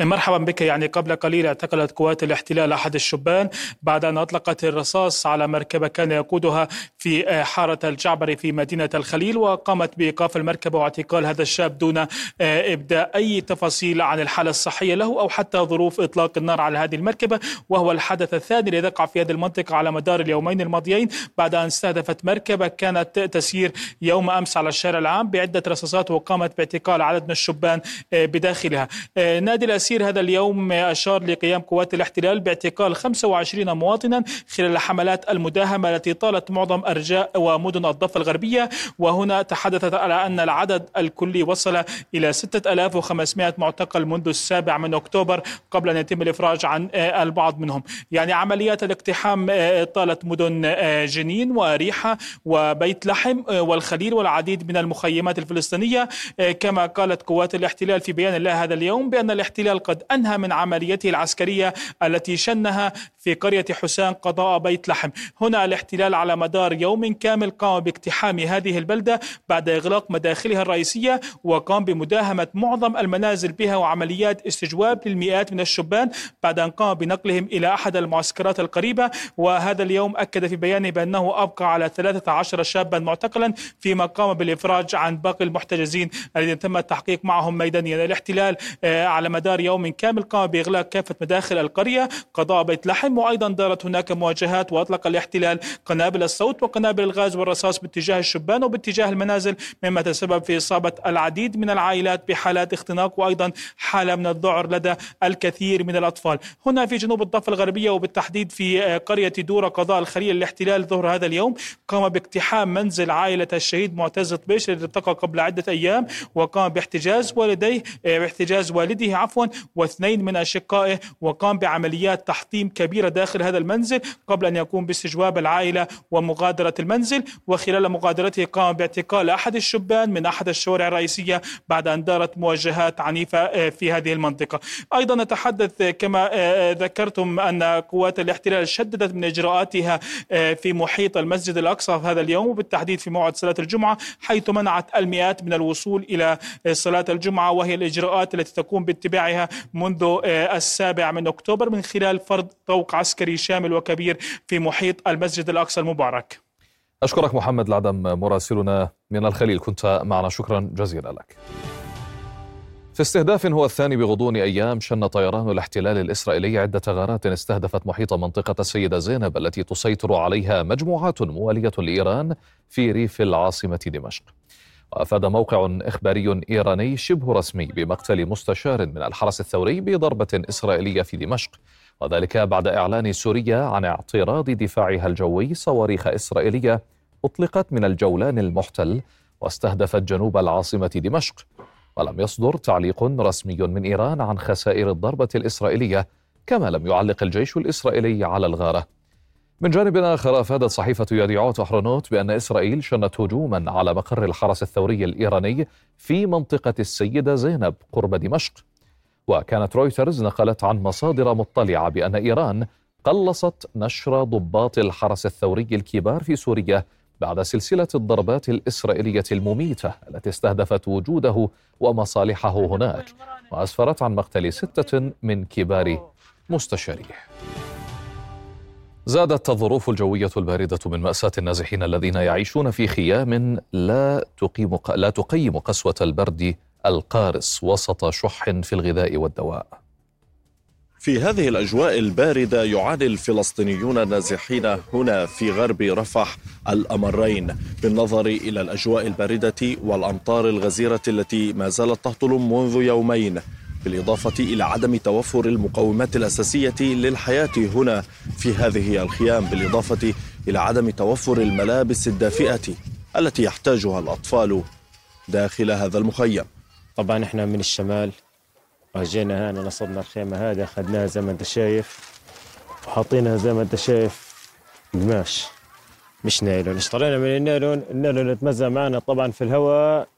مرحبا بك. يعني قبل قليل اعتقلت قوات الاحتلال أحد الشبان بعد أن أطلقت الرصاص على مركبه كان يقودها في حارة الجعبري في مدينة الخليل وقامت بإيقاف المركبه واعتقال هذا الشاب دون إبداء أي تفاصيل عن الحالة الصحية له أو حتى ظروف إطلاق النار على هذه المركبه وهو الحدث الثاني الذي يقع في هذه المنطقة على مدار اليومين الماضيين بعد أن استهدفت مركبه كانت تسير يوم أمس على الشارع العام بعدة رصاصات وقامت باعتقال عدد من الشبان بداخلها. نادي تسير هذا اليوم أشار لقيام قوات الاحتلال باعتقال 25 مواطنا خلال حملات المداهمة التي طالت معظم أرجاء ومدن الضفة الغربية. وهنا تحدثت على أن العدد الكلي وصل إلى 6500 معتقل منذ السابع من أكتوبر قبل أن يتم الإفراج عن البعض منهم. يعني عمليات الاقتحام طالت مدن جنين وريحة وبيت لحم والخليل والعديد من المخيمات الفلسطينية. كما قالت قوات الاحتلال في بيان لها هذا اليوم بأن الاحتلال قد أنهى من عمليته العسكرية التي شنها في قرية حسان قضاء بيت لحم. هنا الاحتلال على مدار يوم كامل قام باقتحام هذه البلدة بعد إغلاق مداخلها الرئيسية وقام بمداهمة معظم المنازل بها وعمليات استجواب للمئات من الشبان بعد أن قام بنقلهم إلى أحد المعسكرات القريبة. وهذا اليوم أكد في بيانه بأنه أبقى على 13 شابا معتقلا فيما قام بالإفراج عن باقي المحتجزين الذين تم التحقيق معهم ميدانيا. الاحتلال على مدار يوم كامل قام بإغلاق كافة مداخل القرية. قضاء بيت لحم وأيضا دارت هناك مواجهات وأطلق الاحتلال قنابل الصوت وقنابل الغاز والرصاص باتجاه الشبان وباتجاه المنازل مما تسبب في إصابة العديد من العائلات بحالات اختناق وأيضا حالة من الذعر لدى الكثير من الأطفال. هنا في جنوب الضفة الغربية وبالتحديد في قرية دورة قضاء الخليل الاحتلال ظهر هذا اليوم قام باقتحام منزل عائلة الشهيد معتز طبيش الذي ارتقى قبل عدة أيام وقام باحتجاز والديه باحتجاز والده عفوا واثنين من أشقائه وقام بعمليات تحطيم كبيرة داخل هذا المنزل قبل أن يقوم باستجواب العائلة ومغادرة المنزل. وخلال مغادرته قام باعتقال أحد الشبان من أحد الشوارع الرئيسية بعد أن دارت مواجهات عنيفة في هذه المنطقة. أيضا نتحدث كما ذكرتم أن قوات الاحتلال شددت من إجراءاتها في محيط المسجد الأقصى في هذا اليوم وبالتحديد في موعد صلاة الجمعة حيث منعت المئات من الوصول إلى صلاة الجمعة وهي الإجراءات التي تقوم باتباعها منذ السابع من أكتوبر من خلال فرض طوق عسكري شامل وكبير في محيط المسجد الأقصى المبارك. أشكرك محمد العدم مراسلنا من الخليل كنت معنا. شكرا جزيلا لك. في استهداف هو الثاني بغضون أيام شن طيران الاحتلال الإسرائيلي عدة غارات استهدفت محيط منطقة السيدة زينب التي تسيطر عليها مجموعات موالية لإيران في ريف العاصمة دمشق. وافاد موقع إخباري إيراني شبه رسمي بمقتل مستشار من الحرس الثوري بضربة إسرائيلية في دمشق. وذلك بعد إعلان سوريا عن اعتراض دفاعها الجوي صواريخ إسرائيلية أطلقت من الجولان المحتل واستهدفت جنوب العاصمة دمشق. ولم يصدر تعليق رسمي من إيران عن خسائر الضربة الإسرائيلية كما لم يعلق الجيش الإسرائيلي على الغارة. من جانب آخر أفادت صحيفة يديعوت أحرونوت بأن إسرائيل شنت هجوما على مقر الحرس الثوري الإيراني في منطقة السيدة زينب قرب دمشق. وكانت رويترز نقلت عن مصادر مطلعة بأن إيران قلصت نشر ضباط الحرس الثوري الكبار في سوريا بعد سلسلة الضربات الإسرائيلية المميتة التي استهدفت وجوده ومصالحه هناك وأسفرت عن مقتل ستة من كبار مستشاريه. زادت الظروف الجوية الباردة من مأساة النازحين الذين يعيشون في خيام لا تقيم لا تقيم قسوة البرد القارس وسط شح في الغذاء والدواء. في هذه الأجواء الباردة يعاني الفلسطينيون النازحين هنا في غرب رفح الأمرين بالنظر إلى الأجواء الباردة والأمطار الغزيرة التي ما زالت تهطل منذ يومين بالإضافة إلى عدم توفر المقومات الأساسية للحياة هنا في هذه الخيام بالإضافة إلى عدم توفر الملابس الدافئة التي يحتاجها الأطفال داخل هذا المخيم. طبعا إحنا من الشمال أجينا هنا نصبنا الخيمة هذه أخذناها زي ما أنت شايف وحاطينها زي ما أنت شايف قماش. مش نايلون اشترينا من النايلون؟ النايلون يتمزع معنا طبعا في الهواء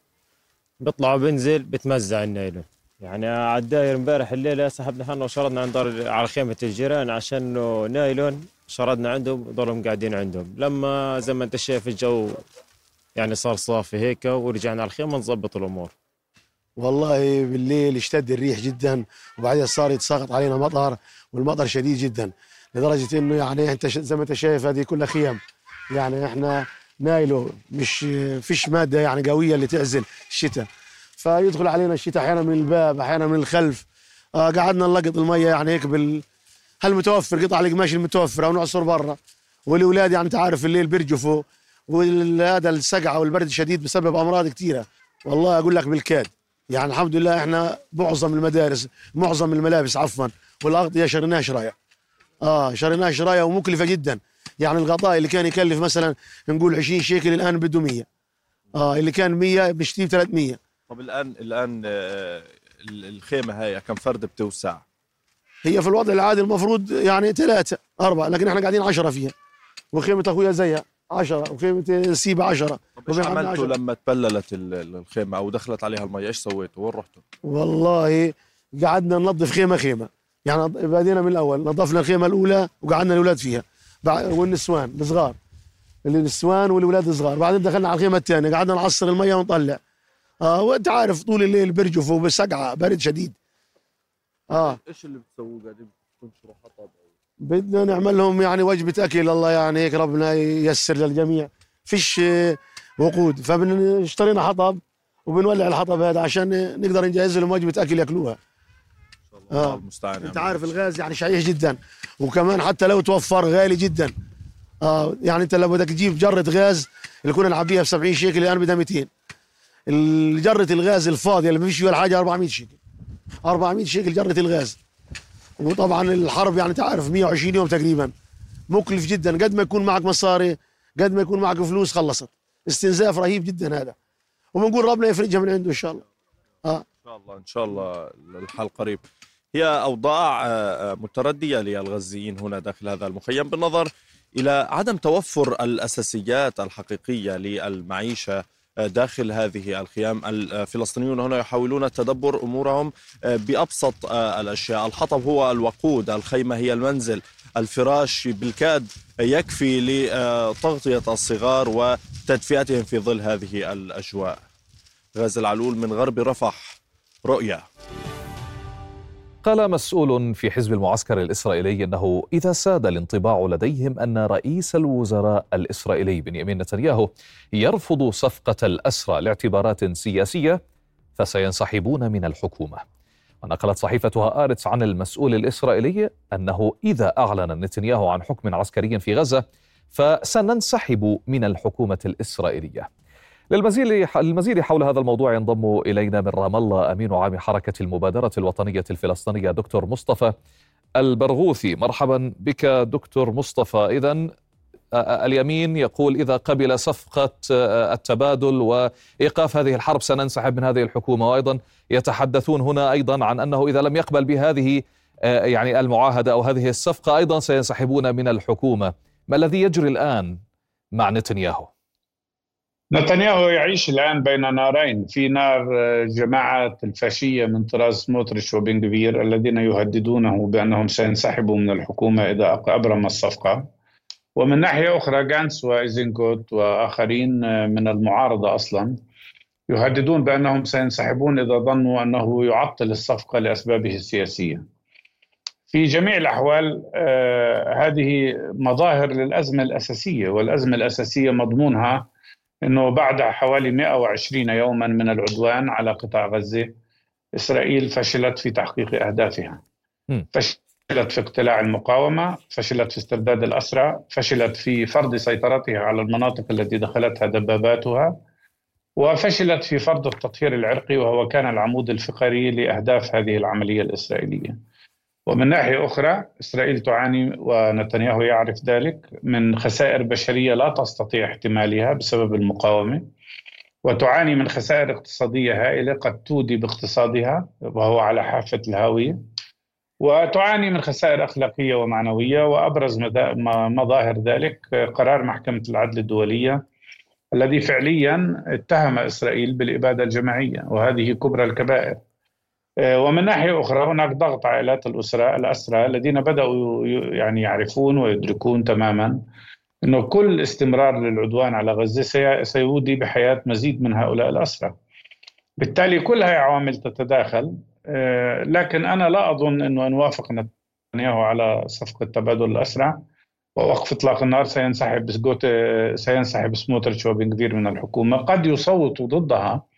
بيطلع وبنزل بتمزع النايلون. يعني على الداير امبارح الليلة سحبنا حنا وشردنا عند دار على خيمة الجيران عشان نايلون شردنا عندهم ضلهم قاعدين عندهم. لما زي ما انت شايف الجو يعني صار صافي هيك ورجعنا على الخيمة نظبط الأمور. والله بالليل اشتد الريح جدا وبعدين صار يتساقط علينا مطر والمطر شديد جدا لدرجة إنه يعني أنت زي ما أنت شايف هذه كلها خيم يعني إحنا نايلو مش فيش مادة يعني قوية اللي تعزل الشتاء. فيدخل علينا الشتاء أحيانا من الباب أحيانا من الخلف. آه قعدنا نلقط المية يعني هيك بال هل متوفر؟ قطع القماش المتوفرة ونعصر برا. والأولاد يعني انت عارف الليل بيرجفوا وهذا السقعة والبرد الشديد بسبب أمراض كثيره والله أقول لك بالكاد. يعني الحمد لله إحنا معظم المدارس معظم الملابس عفوا والأغطية شريناها شرايع آه شريناها شرايع ومكلفة جدا. يعني الغطاء اللي كان يكلف مثلا نقول 20 شيكل الآن بده 100 آه اللي كان 100 بنشتريه 300 طب الآن الآن آه، الخيمة هاي كم فرد بتوسع؟ هي في الوضع العادي المفروض يعني ثلاثة أربعة لكن إحنا قاعدين 10 فيها. وخيمة أخويا زيها 10 وخيمة سيبه 10 إيش عملتوا لما تبللت الخيمة أو دخلت عليها المي إيش سويتوا؟ وين رحتوا؟ والله قعدنا ننظف خيمة خيمة. يعني بدينا من الأول نظفنا الخيمة الأولى وقعدنا الأولاد فيها. والنسوان الصغار. النسوان والأولاد الصغار. بعدين دخلنا على الخيمة الثانية قعدنا نعصر المية ونطلع. آه وأنت عارف طول الليل بيرجفوا بسقعه برد شديد. آه. إيش اللي بتسووه قاعدين تنشروا حطب بدنا نعمل لهم يعني وجبة أكل الله يعني هيك ربنا ييسر للجميع. فيش وقود. فاشترينا حطب وبنولع الحطب هذا عشان نقدر نجهز لهم وجبة أكل ياكلوها. آه. المستعان أنت عارف الغاز يعني شيء جدا. وكمان حتى لو توفر غالي جدا. آه. يعني أنت لو بدك تجيب جرة غاز اللي كنا نعبيها ب 70 شيكل الآن بدها 200 جره الغاز الفاضية اللي ما فيش فيها الحاجة 400 شيكل. 400 شيكل جرة الغاز. وطبعا الحرب يعني تعرف 120 يوم تقريبا. مكلف جدا. قد ما يكون معك مصاري قد ما يكون معك فلوس خلصت. استنزاف رهيب جدا هذا. وبنقول ربنا يفرجها من عنده إن شاء الله. آه. إن شاء الله إن شاء الله الحل قريب. هي أوضاع آه، آه، متردية للغزيين هنا داخل هذا المخيم بالنظر إلى عدم توفر الأساسيات الحقيقية للمعيشة داخل هذه الخيام. الفلسطينيون هنا يحاولون تدبر أمورهم آه، بأبسط آه، الأشياء. الحطب هو الوقود الخيمة هي المنزل. الفراش بالكاد يكفي لتغطية الصغار وتدفئتهم في ظل هذه الأجواء. غازي العلول من غرب رفح رؤيا. قال مسؤول في حزب المعسكر الإسرائيلي أنه إذا ساد الانطباع لديهم أن رئيس الوزراء الإسرائيلي بنيامين نتنياهو يرفض صفقة الأسرى لاعتبارات سياسية فسينسحبون من الحكومة. ونقلت صحيفه هآرتس عن المسؤول الإسرائيلي أنه إذا أعلن نتنياهو عن حكم عسكري في غزة فسننسحب من الحكومة الإسرائيلية. للمزيد المزيد حول هذا الموضوع ينضم إلينا من رام الله أمين عام حركة المبادرة الوطنية الفلسطينية. دكتور مصطفى البرغوثي مرحبا بك دكتور مصطفى. اذا اليمين يقول إذا قبل صفقة التبادل وإيقاف هذه الحرب سننسحب من هذه الحكومة. وأيضا يتحدثون هنا أيضا عن أنه إذا لم يقبل بهذه يعني المعاهدة أو هذه الصفقة أيضا سينسحبون من الحكومة. ما الذي يجري الآن مع نتنياهو؟ نتنياهو يعيش الآن بين نارين في نار آه، جماعة الفاشية من طراز سموتريش وبن كبير الذين يهددونه بأنهم سينسحبوا من الحكومة إذا أبرم الصفقة. ومن ناحية أخرى جانس وإيزنكوت وآخرين آه، من المعارضة أصلا يهددون بأنهم سينسحبون إذا ظنوا أنه يعطل الصفقة لأسبابه السياسية. في جميع الأحوال آه، هذه مظاهر للأزمة الأساسية والأزمة الأساسية مضمونها أنه بعد حوالي 120 يوما من العدوان على قطاع غزة إسرائيل فشلت في تحقيق أهدافها. فشلت في اقتلاع المقاومة فشلت في استرداد الأسرى فشلت في فرض سيطرتها على المناطق التي دخلتها دباباتها وفشلت في فرض التطهير العرقي وهو كان العمود الفقري لأهداف هذه العملية الإسرائيلية. ومن ناحية أخرى إسرائيل تعاني ونتنياهو يعرف ذلك من خسائر بشرية لا تستطيع احتمالها بسبب المقاومة وتعاني من خسائر اقتصادية هائلة قد تودي باقتصادها وهو على حافة الهاوية وتعاني من خسائر أخلاقية ومعنوية وأبرز مظاهر ذلك قرار محكمة العدل الدولية الذي فعليا اتهم إسرائيل بالإبادة الجماعية وهذه كبرى الكبائر. ومن ناحية أخرى هناك ضغط عائلات الأسرة الأسرى الذين بدأوا يعني يعرفون ويدركون تماما أنه كل استمرار للعدوان على غزة سيودي بحياة مزيد من هؤلاء الأسرى بالتالي كل هذه عوامل تتداخل آه، لكن أنا لا أظن أنه أن وافق نتنياهو على صفقة تبادل الأسرى ووقف إطلاق النار سينسحب سينسحب سموتريتش وبن غفير من الحكومة. قد يصوتوا ضدها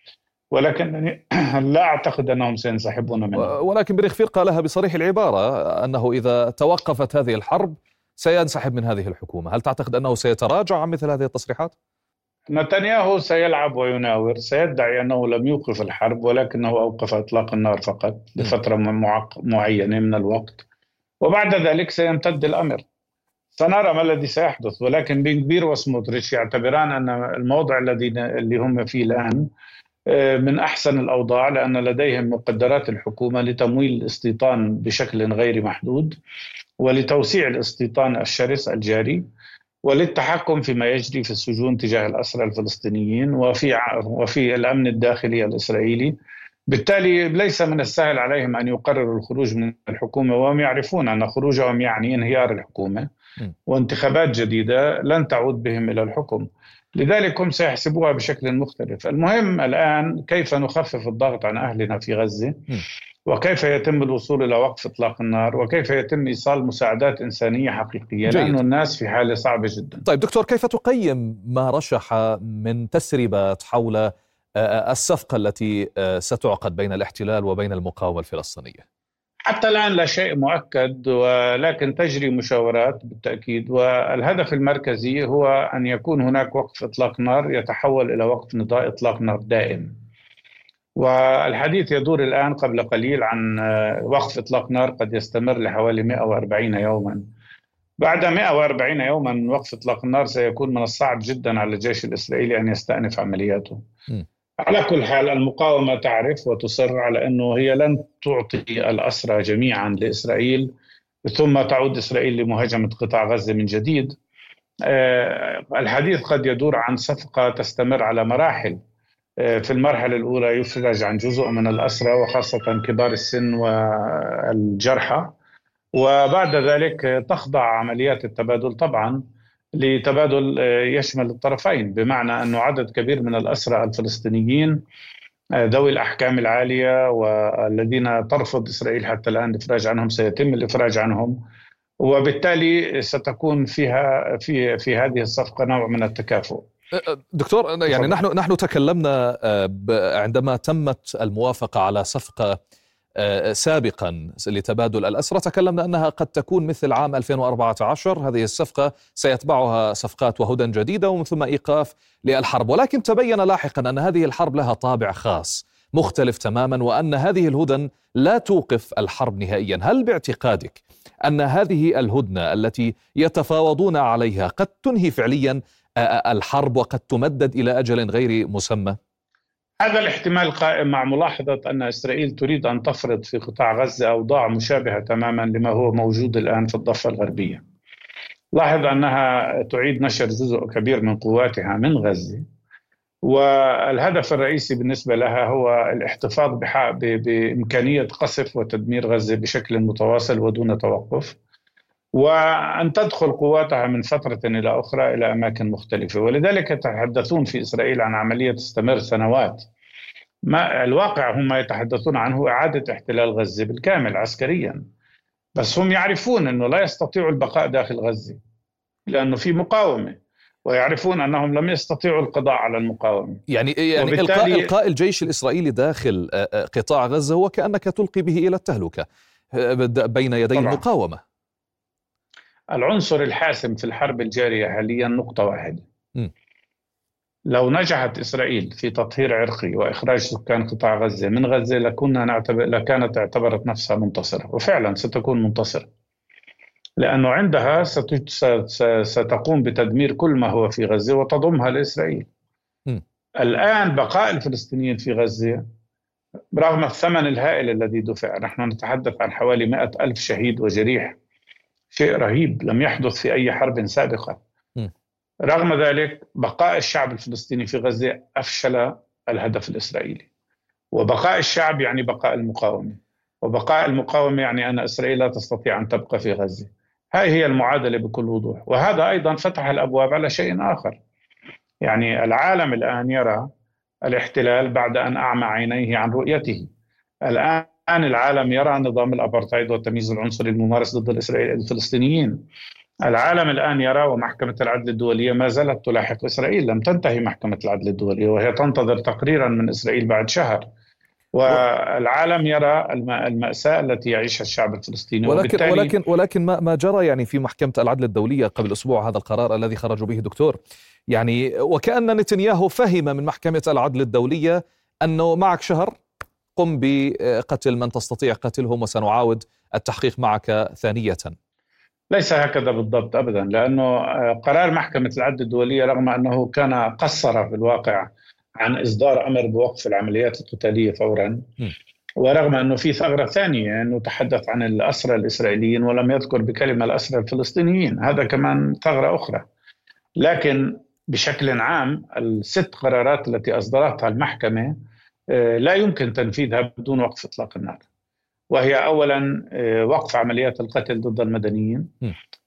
ولكن لا أعتقد أنهم سينسحبون منها ولكن بن غفير قالها بصريح العبارة أنه إذا توقفت هذه الحرب سينسحب من هذه الحكومة، هل تعتقد أنه سيتراجع عن مثل هذه التصريحات؟ نتنياهو سيلعب ويناور سيدعي أنه لم يوقف الحرب ولكنه أوقف إطلاق النار فقط لفترة معينة من الوقت. وبعد ذلك سيمتد الأمر. سنرى ما الذي سيحدث ولكن بن كبير وسموتريتش يعتبران أن الموضع الذي اللي هم فيه الآن من أحسن الأوضاع لأن لديهم مقدرات الحكومة لتمويل الاستيطان بشكل غير محدود ولتوسيع الاستيطان الشرس الجاري وللتحكم فيما يجري في السجون تجاه الأسرى الفلسطينيين وفي وفي الأمن الداخلي الإسرائيلي. بالتالي ليس من السهل عليهم أن يقرروا الخروج من الحكومة وهم يعرفون أن خروجهم يعني انهيار الحكومة. وانتخابات جديدة لن تعود بهم إلى الحكم. لذلك هم سيحسبوها بشكل مختلف. المهم الآن كيف نخفف الضغط عن أهلنا في غزة؟ وكيف يتم الوصول إلى وقف إطلاق النار؟ وكيف يتم إيصال مساعدات إنسانية حقيقية؟ جيد. لأن الناس في حالة صعبة جدا. طيب دكتور كيف تقيم ما رشح من تسريبات حول آه، آه، الصفقة التي آه، ستعقد بين الاحتلال وبين المقاومة الفلسطينية؟ حتى الآن لا شيء مؤكد ولكن تجري مشاورات بالتأكيد. والهدف المركزي هو أن يكون هناك وقف إطلاق نار يتحول إلى وقف نضاء إطلاق نار دائم. والحديث يدور الآن قبل قليل عن وقف إطلاق نار قد يستمر لحوالي 140 يوما. بعد 140 يوما من وقف إطلاق النار سيكون من الصعب جدا على الجيش الإسرائيلي أن يستأنف عملياته. على كل حال المقاومة تعرف وتصر على أنه هي لن تعطي الأسرى جميعا لإسرائيل ثم تعود إسرائيل لمهاجمة قطاع غزة من جديد. آه، الحديث قد يدور عن صفقة تستمر على مراحل. آه، في المرحلة الأولى يفرج عن جزء من الأسرى وخاصة كبار السن والجرحى. وبعد ذلك تخضع عمليات التبادل طبعا. لتبادل آه، يشمل الطرفين بمعنى أنه عدد كبير من الأسرى الفلسطينيين آه، ذوي الأحكام العالية والذين ترفض إسرائيل حتى الآن الإفراج عنهم سيتم الإفراج عنهم. وبالتالي ستكون فيها في في هذه الصفقة نوع من التكافؤ. أه، دكتور يعني نحن نحن تكلمنا عندما تمت الموافقة على صفقة سابقا لتبادل الأسرى. تكلمنا أنها قد تكون مثل عام 2014 هذه الصفقة سيتبعها صفقات وهدى جديدة ومن ثم إيقاف للحرب. ولكن تبين لاحقا أن هذه الحرب لها طابع خاص مختلف تماما وأن هذه الهدن لا توقف الحرب نهائيا. هل باعتقادك أن هذه الهدنة التي يتفاوضون عليها قد تنهي فعليا آه، آه، الحرب وقد تمدد إلى أجل غير مسمى؟ هذا الاحتمال قائم مع ملاحظة أن إسرائيل تريد أن تفرض في قطاع غزة أوضاع مشابهة تماما لما هو موجود الآن في الضفة الغربية. لاحظ أنها تعيد نشر جزء كبير من قواتها من غزة والهدف الرئيسي بالنسبة لها هو الاحتفاظ بإمكانية قصف وتدمير غزة بشكل متواصل ودون توقف. وأن تدخل قواتها من فترة إلى أخرى إلى أماكن مختلفة. ولذلك يتحدثون في إسرائيل عن عملية تستمر سنوات. ما الواقع هم يتحدثون عنه إعادة احتلال غزة بالكامل عسكريا. بس هم يعرفون أنه لا يستطيعوا البقاء داخل غزة لأنه في مقاومة ويعرفون أنهم لم يستطيعوا القضاء على المقاومة. يعني يعني إلقاء, إلقاء الجيش الإسرائيلي داخل آه، آه، قطاع غزة هو كأنك تلقي به إلى التهلكة آه، بين يدي طبعا. المقاومة. العنصر الحاسم في الحرب الجارية حاليا نقطة واحدة م. لو نجحت إسرائيل في تطهير عرقي وإخراج سكان قطاع غزة من غزة لكنا نعتبر لكانت اعتبرت نفسها منتصرة وفعلا ستكون منتصرة لأنه عندها ستقوم بتدمير كل ما هو في غزة وتضمها لإسرائيل م. الآن بقاء الفلسطينيين في غزة رغم الثمن الهائل الذي دفع نحن نتحدث عن حوالي مئة ألف شهيد وجريح شيء رهيب لم يحدث في أي حرب سابقة. م. رغم ذلك بقاء الشعب الفلسطيني في غزة أفشل الهدف الإسرائيلي. وبقاء الشعب يعني بقاء المقاومة. وبقاء المقاومة يعني أن إسرائيل لا تستطيع أن تبقى في غزة. هاي هي المعادلة بكل وضوح. وهذا أيضا فتح الأبواب على شيء آخر. يعني العالم الآن يرى الاحتلال بعد أن أعمى عينيه عن رؤيته. الآن العالم يرى نظام الأبرتايد والتمييز العنصري الممارس ضد الفلسطينيين العالم الآن يرى ومحكمة العدل الدولية ما زالت تلاحق إسرائيل لم تنتهي محكمة العدل الدولية وهي تنتظر تقريرا من إسرائيل بعد شهر. والعالم يرى المأساة التي يعيشها الشعب الفلسطيني ولكن ولكن ولكن ما ما جرى يعني في محكمة العدل الدولية قبل أسبوع هذا القرار الذي خرجوا به دكتور؟ يعني وكأن نتنياهو فهم من محكمة العدل الدولية أنه معك شهر؟ قم بقتل من تستطيع قتلهم وسنعاود التحقيق معك ثانية. ليس هكذا بالضبط ابدا لأنه قرار محكمة العدل الدولية رغم أنه كان قصر في الواقع عن إصدار أمر بوقف العمليات القتالية فورا ورغم أنه في ثغرة ثانية أنه تحدث عن الأسرى الإسرائيليين ولم يذكر بكلمة الأسرى الفلسطينيين هذا كمان ثغرة أخرى. لكن بشكل عام الست قرارات التي أصدرتها المحكمة آه، لا يمكن تنفيذها بدون وقف إطلاق النار. وهي اولا آه، وقف عمليات القتل ضد المدنيين.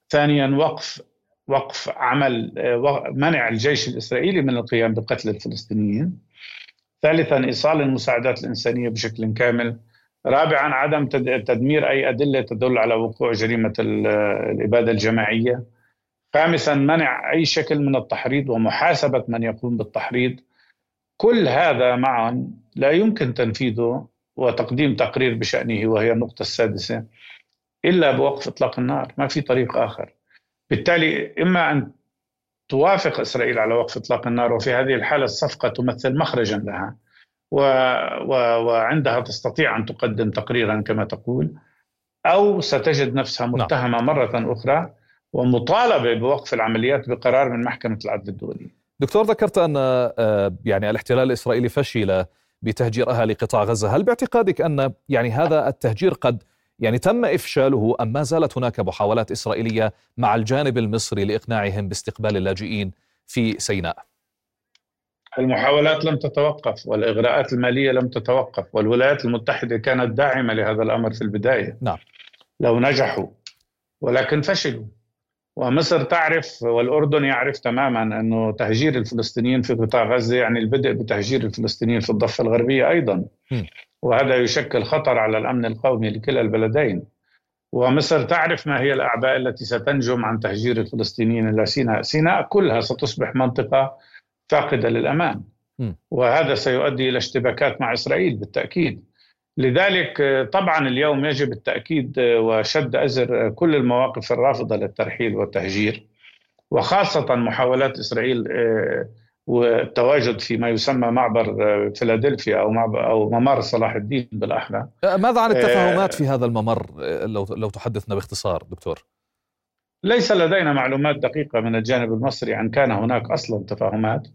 ثانيا وقف وقف عمل آه، منع الجيش الإسرائيلي من القيام بقتل الفلسطينيين. ثالثا إيصال المساعدات الإنسانية بشكل كامل. رابعا عدم تدمير أي أدلة تدل على وقوع جريمة الإبادة الجماعية. خامسا منع أي شكل من التحريض ومحاسبة من يقوم بالتحريض. كل هذا معا لا يمكن تنفيذه وتقديم تقرير بشأنه وهي النقطة السادسة إلا بوقف إطلاق النار. ما في طريق آخر. بالتالي إما أن توافق إسرائيل على وقف إطلاق النار وفي هذه الحالة الصفقة تمثل مخرجا لها و... و... وعندها تستطيع أن تقدم تقريرا كما تقول أو ستجد نفسها نعم. متهمة مرة أخرى ومطالبة بوقف العمليات بقرار من محكمة العدل الدولي دكتور ذكرت أن آه، يعني الاحتلال الإسرائيلي فشل بتهجير أهالي قطاع غزة. هل باعتقادك أن يعني هذا التهجير قد يعني تم إفشاله أم ما زالت هناك محاولات إسرائيلية مع الجانب المصري لإقناعهم باستقبال اللاجئين في سيناء؟ المحاولات لم تتوقف والإغراءات المالية لم تتوقف والولايات المتحدة كانت داعمة لهذا الأمر في البداية. نعم. لو نجحوا ولكن فشلوا. ومصر تعرف والأردن يعرف تماما أنه تهجير الفلسطينيين في قطاع غزة يعني البدء بتهجير الفلسطينيين في الضفة الغربية أيضا. وهذا يشكل خطر على الأمن القومي لكلا البلدين. ومصر تعرف ما هي الأعباء التي ستنجم عن تهجير الفلسطينيين إلى سيناء، سيناء كلها ستصبح منطقة فاقدة للأمان. وهذا سيؤدي إلى اشتباكات مع إسرائيل بالتأكيد. لذلك طبعا اليوم يجب التأكيد وشد أزر كل المواقف الرافضة للترحيل والتهجير وخاصة محاولات إسرائيل والتواجد في ما يسمى معبر فيلادلفيا أو معبر أو ممر صلاح الدين بالاحرى ماذا عن التفاهمات في هذا الممر لو لو تحدثنا باختصار دكتور؟ ليس لدينا معلومات دقيقة من الجانب المصري عن كان هناك أصلا تفاهمات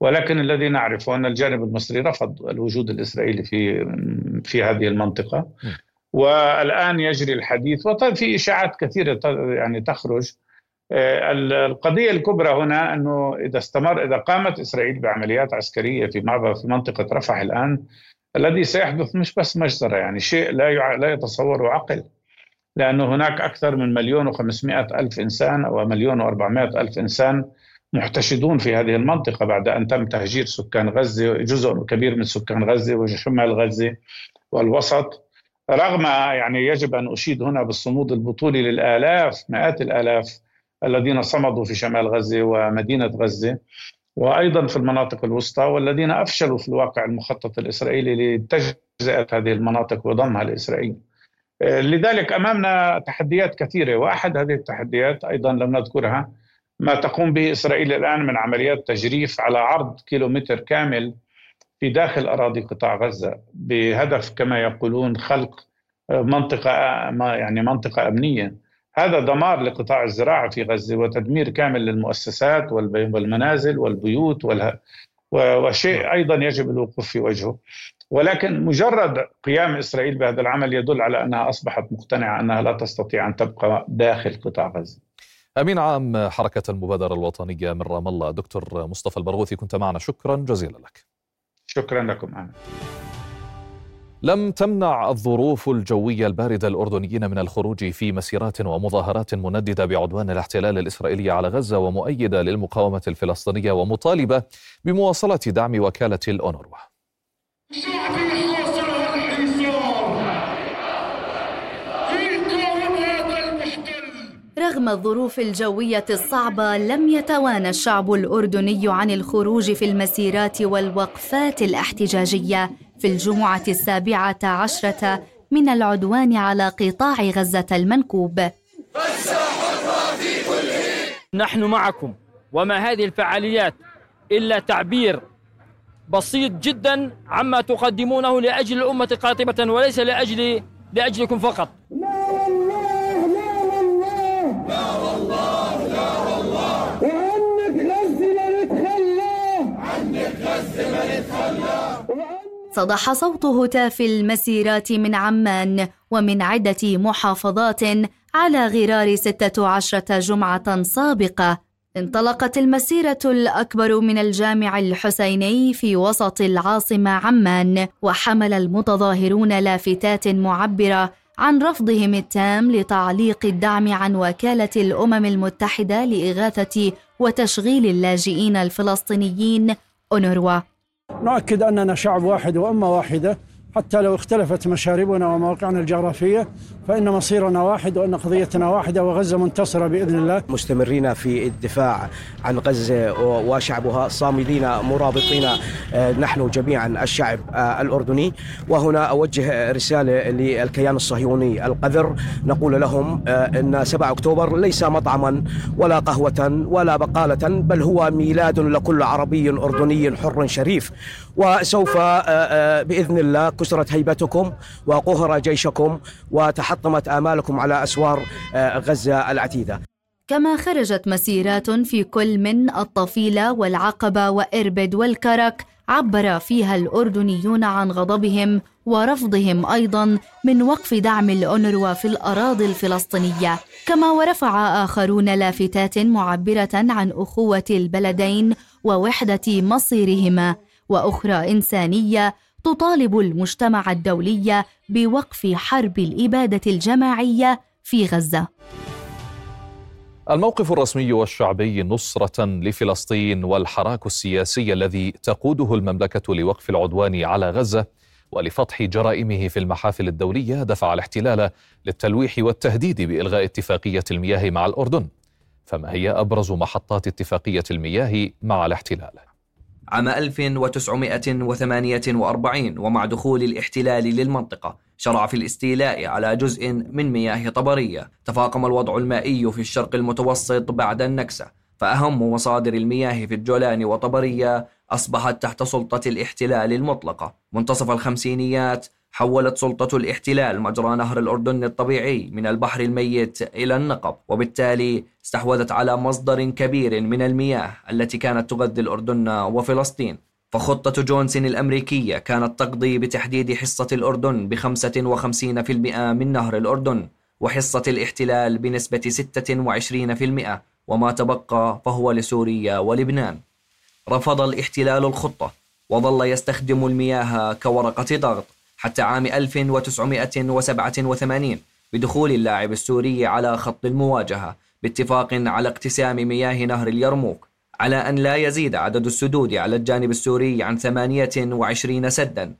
ولكن الذي نعرفه أن الجانب المصري رفض الوجود الإسرائيلي في في هذه المنطقة. والآن يجري الحديث وفي إشاعات كثيرة يعني تخرج. آه، القضية الكبرى هنا أنه إذا استمر إذا قامت إسرائيل بعمليات عسكرية في معبر في منطقة رفح الآن الذي سيحدث مش بس مجزرة يعني شيء لا يع... لا يتصوره عقل. لأنه هناك أكثر من مليون وخمسمائة ألف إنسان أو مليون وأربعمائة ألف إنسان محتشدون في هذه المنطقة بعد أن تم تهجير سكان غزة جزء كبير من سكان غزة وشمال غزة والوسط رغم يعني يجب أن أشيد هنا بالصمود البطولي للآلاف مئات الآلاف الذين صمدوا في شمال غزة ومدينة غزة وأيضا في المناطق الوسطى والذين أفشلوا في الواقع المخطط الإسرائيلي لتجزئة هذه المناطق وضمها لاسرائيل. لذلك أمامنا تحديات كثيرة وأحد هذه التحديات أيضا لم نذكرها ما تقوم به إسرائيل الآن من عمليات تجريف على عرض كيلومتر كامل في داخل أراضي قطاع غزة بهدف كما يقولون خلق منطقة يعني منطقة أمنية. هذا دمار لقطاع الزراعة في غزة وتدمير كامل للمؤسسات والمنازل والبيوت وشيء أيضا يجب الوقوف في وجهه. ولكن مجرد قيام إسرائيل بهذا العمل يدل على أنها أصبحت مقتنعة أنها لا تستطيع أن تبقى داخل قطاع غزة. أمين عام حركة المبادرة الوطنية من رام الله دكتور مصطفى البرغوثي كنت معنا شكرا جزيلا لك. شكرا لكم أنا. لم تمنع الظروف الجوية الباردة الأردنيين من الخروج في مسيرات ومظاهرات منددة بعدوان الاحتلال الإسرائيلي على غزة ومؤيدة للمقاومة الفلسطينية ومطالبة بمواصلة دعم وكالة الأونروا. رغم الظروف الجوية الصعبة لم يتوانى الشعب الأردني عن الخروج في المسيرات والوقفات الاحتجاجية في الجمعة السابعة عشرة من العدوان على قطاع غزة المنكوب. نحن معكم وما هذه الفعاليات إلا تعبير بسيط جدا عما تقدمونه لأجل الأمة قاطبة وليس لأجل لأجلكم فقط. صدح صوت هتاف المسيرات من عمان ومن عدة محافظات على غرار ستة عشرة جمعة سابقة. انطلقت المسيرة الأكبر من الجامع الحسيني في وسط العاصمة عمان وحمل المتظاهرون لافتات معبرة عن رفضهم التام لتعليق الدعم عن وكالة الأمم المتحدة لإغاثة وتشغيل اللاجئين الفلسطينيين. أونروا. نؤكد أننا شعب واحد وأمة واحدة حتى لو اختلفت مشاربنا ومواقعنا الجغرافية فإن مصيرنا واحد وأن قضيتنا واحدة وغزة منتصرة بإذن الله. مستمرين في الدفاع عن غزة وشعبها صامدين مرابطين آه، نحن جميعا الشعب آه، الأردني. وهنا أوجه رسالة للكيان الصهيوني القذر. نقول لهم آه، أن 7 أكتوبر ليس مطعما ولا قهوة ولا بقالة بل هو ميلاد لكل عربي أردني حر شريف. وسوف بإذن الله كسرت هيبتكم وقهر جيشكم وتحطمت آمالكم على أسوار آه، غزة العتيدة. كما خرجت مسيرات في كل من الطفيلة والعقبة وإربد والكرك عبر فيها الأردنيون عن غضبهم ورفضهم أيضا من وقف دعم الأونروا في الأراضي الفلسطينية. كما ورفع آخرون لافتات معبرة عن أخوة البلدين ووحدة مصيرهما وأخرى إنسانية تطالب المجتمع الدولي بوقف حرب الإبادة الجماعية في غزة الموقف الرسمي والشعبي نصرة لفلسطين والحراك السياسي الذي تقوده المملكة لوقف العدوان على غزة ولفتح جرائمه في المحافل الدولية دفع الاحتلال للتلويح والتهديد بإلغاء اتفاقية المياه مع الأردن فما هي أبرز محطات اتفاقية المياه مع الاحتلال؟ عام 1948 ومع دخول الاحتلال للمنطقة شرع في الاستيلاء على جزء من مياه طبرية. تفاقم الوضع المائي في الشرق المتوسط بعد النكسة فأهم مصادر المياه في الجولان وطبرية أصبحت تحت سلطة الاحتلال المطلقة. منتصف الخمسينيات حولت سلطة الاحتلال مجرى نهر الأردن الطبيعي من البحر الميت إلى النقب وبالتالي استحوذت على مصدر كبير من المياه التي كانت تغذي الأردن وفلسطين. فخطة جونسون الأمريكية كانت تقضي بتحديد حصة الأردن ب 55% من نهر الأردن وحصة الاحتلال بنسبة 26% وما تبقى فهو لسوريا ولبنان. رفض الاحتلال الخطة وظل يستخدم المياه كورقة ضغط حتى عام 1987 بدخول اللاعب السوري على خط المواجهة باتفاق على اقتسام مياه نهر اليرموك على أن لا يزيد عدد السدود على الجانب السوري عن 28 سدا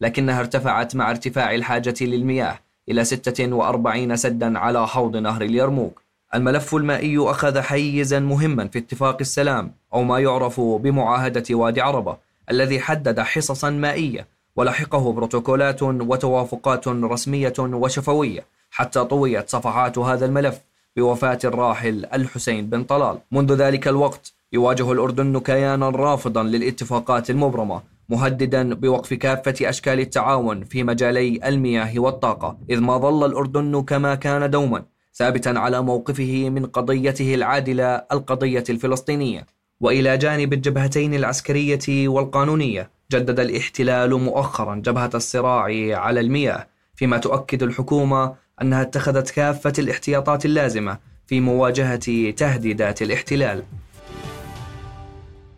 لكنها ارتفعت مع ارتفاع الحاجة للمياه إلى 46 سدا على حوض نهر اليرموك. الملف المائي أخذ حيزا مهما في اتفاق السلام أو ما يعرف بمعاهدة وادي عربة الذي حدد حصصا مائية ولحقه بروتوكولات وتوافقات رسمية وشفوية حتى طويت صفحات هذا الملف بوفاة الراحل الحسين بن طلال. منذ ذلك الوقت يواجه الأردن كيانا رافضا للاتفاقات المبرمة مهددا بوقف كافة أشكال التعاون في مجالي المياه والطاقة إذ ما ظل الأردن كما كان دوما ثابتا على موقفه من قضيته العادلة القضية الفلسطينية. وإلى جانب الجبهتين العسكرية والقانونية جدد الاحتلال مؤخرا جبهة الصراع على المياه فيما تؤكد الحكومة أنها اتخذت كافة الاحتياطات اللازمة في مواجهة تهديدات الاحتلال.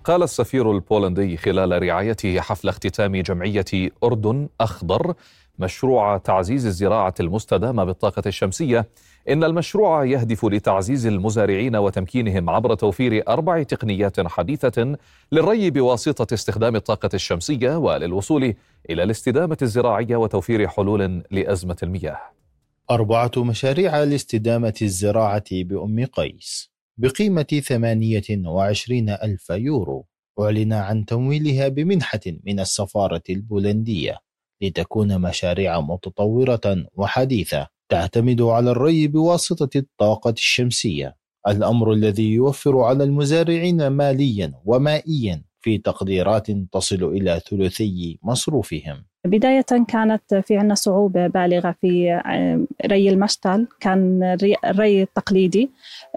قال السفير البولندي خلال رعايته حفل اختتام جمعية أردن أخضر مشروع تعزيز الزراعة المستدامة بالطاقة الشمسية إن المشروع يهدف لتعزيز المزارعين وتمكينهم عبر توفير أربع تقنيات حديثة للري بواسطة استخدام الطاقة الشمسية وللوصول إلى الاستدامة الزراعية وتوفير حلول لأزمة المياه. أربعة مشاريع لاستدامة الزراعة بأم قيس بقيمة 28 ألف يورو أعلن عن تمويلها بمنحة من السفارة البولندية لتكون مشاريع متطورة وحديثة تعتمد على الري بواسطة الطاقة الشمسية الأمر الذي يوفر على المزارعين ماليا ومائيا. في تقديرات تصل إلى ثلثي مصروفهم. بداية كانت في عنا صعوبة بالغة في آه، ري المشتل. كان الري التقليدي.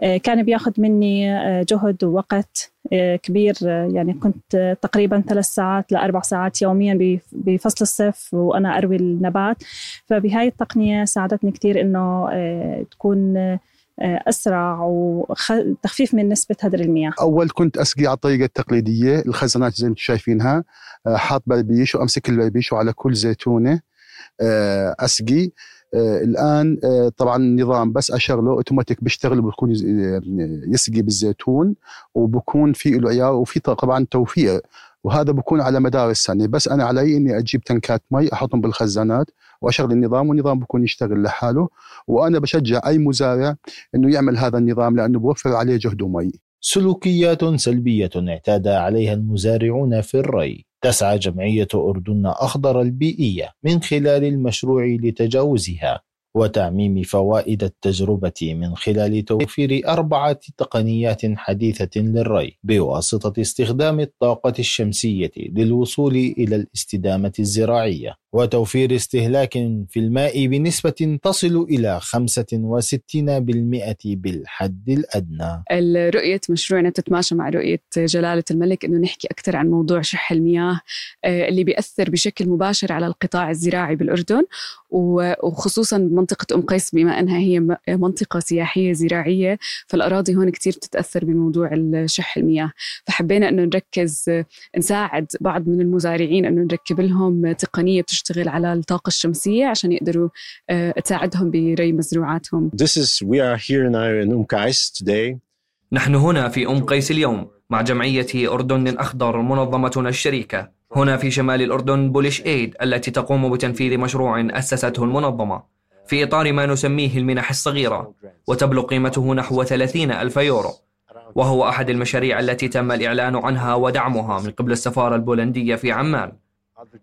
آه، كان بياخذ مني آه، جهد ووقت كبير. يعني كنت تقريبا ثلاث ساعات لأربع ساعات يوميا بفصل الصيف وأنا أروي النبات. فبهاي التقنية ساعدتني كثير إنه تكون أسرع وتخفيف من نسبة هدر المياه. أول كنت أسقي على الطريقة التقليدية الخزانات زي ما أنتم شايفينها آه، حاط بربيش وأمسك البربيش وعلى كل زيتونة آه، أسقي. آه، الآن طبعا النظام بس اشغله أوتوماتيك بيشتغل وبكون يسقي بالزيتون وبكون في له عيار وفي طبعا توفير. وهذا بكون على مدار السنة. بس أنا علي إني أجيب تنكات مي أحطهم بالخزانات وأشغل النظام والنظام بكون يشتغل لحاله. وأنا بشجع أي مزارع إنه يعمل هذا النظام لأنه بوفر عليه جهد ومي. سلوكيات سلبية اعتاد عليها المزارعون في الري. تسعى جمعية أردن أخضر البيئية من خلال المشروع لتجاوزها. وتعميم فوائد التجربة من خلال توفير أربعة تقنيات حديثة للري بواسطة استخدام الطاقة الشمسية للوصول إلى الاستدامة الزراعية وتوفير استهلاك في الماء بنسبة تصل إلى 65% بالحد الأدنى. رؤية مشروعنا تتماشى مع رؤية جلالة الملك أنه نحكي أكثر عن موضوع شح المياه آه، اللي بيأثر بشكل مباشر على القطاع الزراعي بالأردن. وخصوصا بمنطقة أم قيس بما أنها هي منطقة سياحية زراعية فالأراضي هون كتير بتتأثر بموضوع شح المياه. فحبينا أنه نركز نساعد بعض من المزارعين أنه نركب لهم تقنية بتشتغل على الطاقة الشمسية عشان يقدروا آه، تساعدهم بري مزروعاتهم. This is we are here now in أم قيس today. نحن هنا في أم قيس اليوم مع جمعية أردن الأخضر منظمتنا الشريكة. هنا في شمال الأردن بوليش إيد التي تقوم بتنفيذ مشروع أسسته المنظمة في إطار ما نسميه المنح الصغيرة وتبلغ قيمته نحو 30 ألف يورو. وهو أحد المشاريع التي تم الإعلان عنها ودعمها من قبل السفارة البولندية في عمان.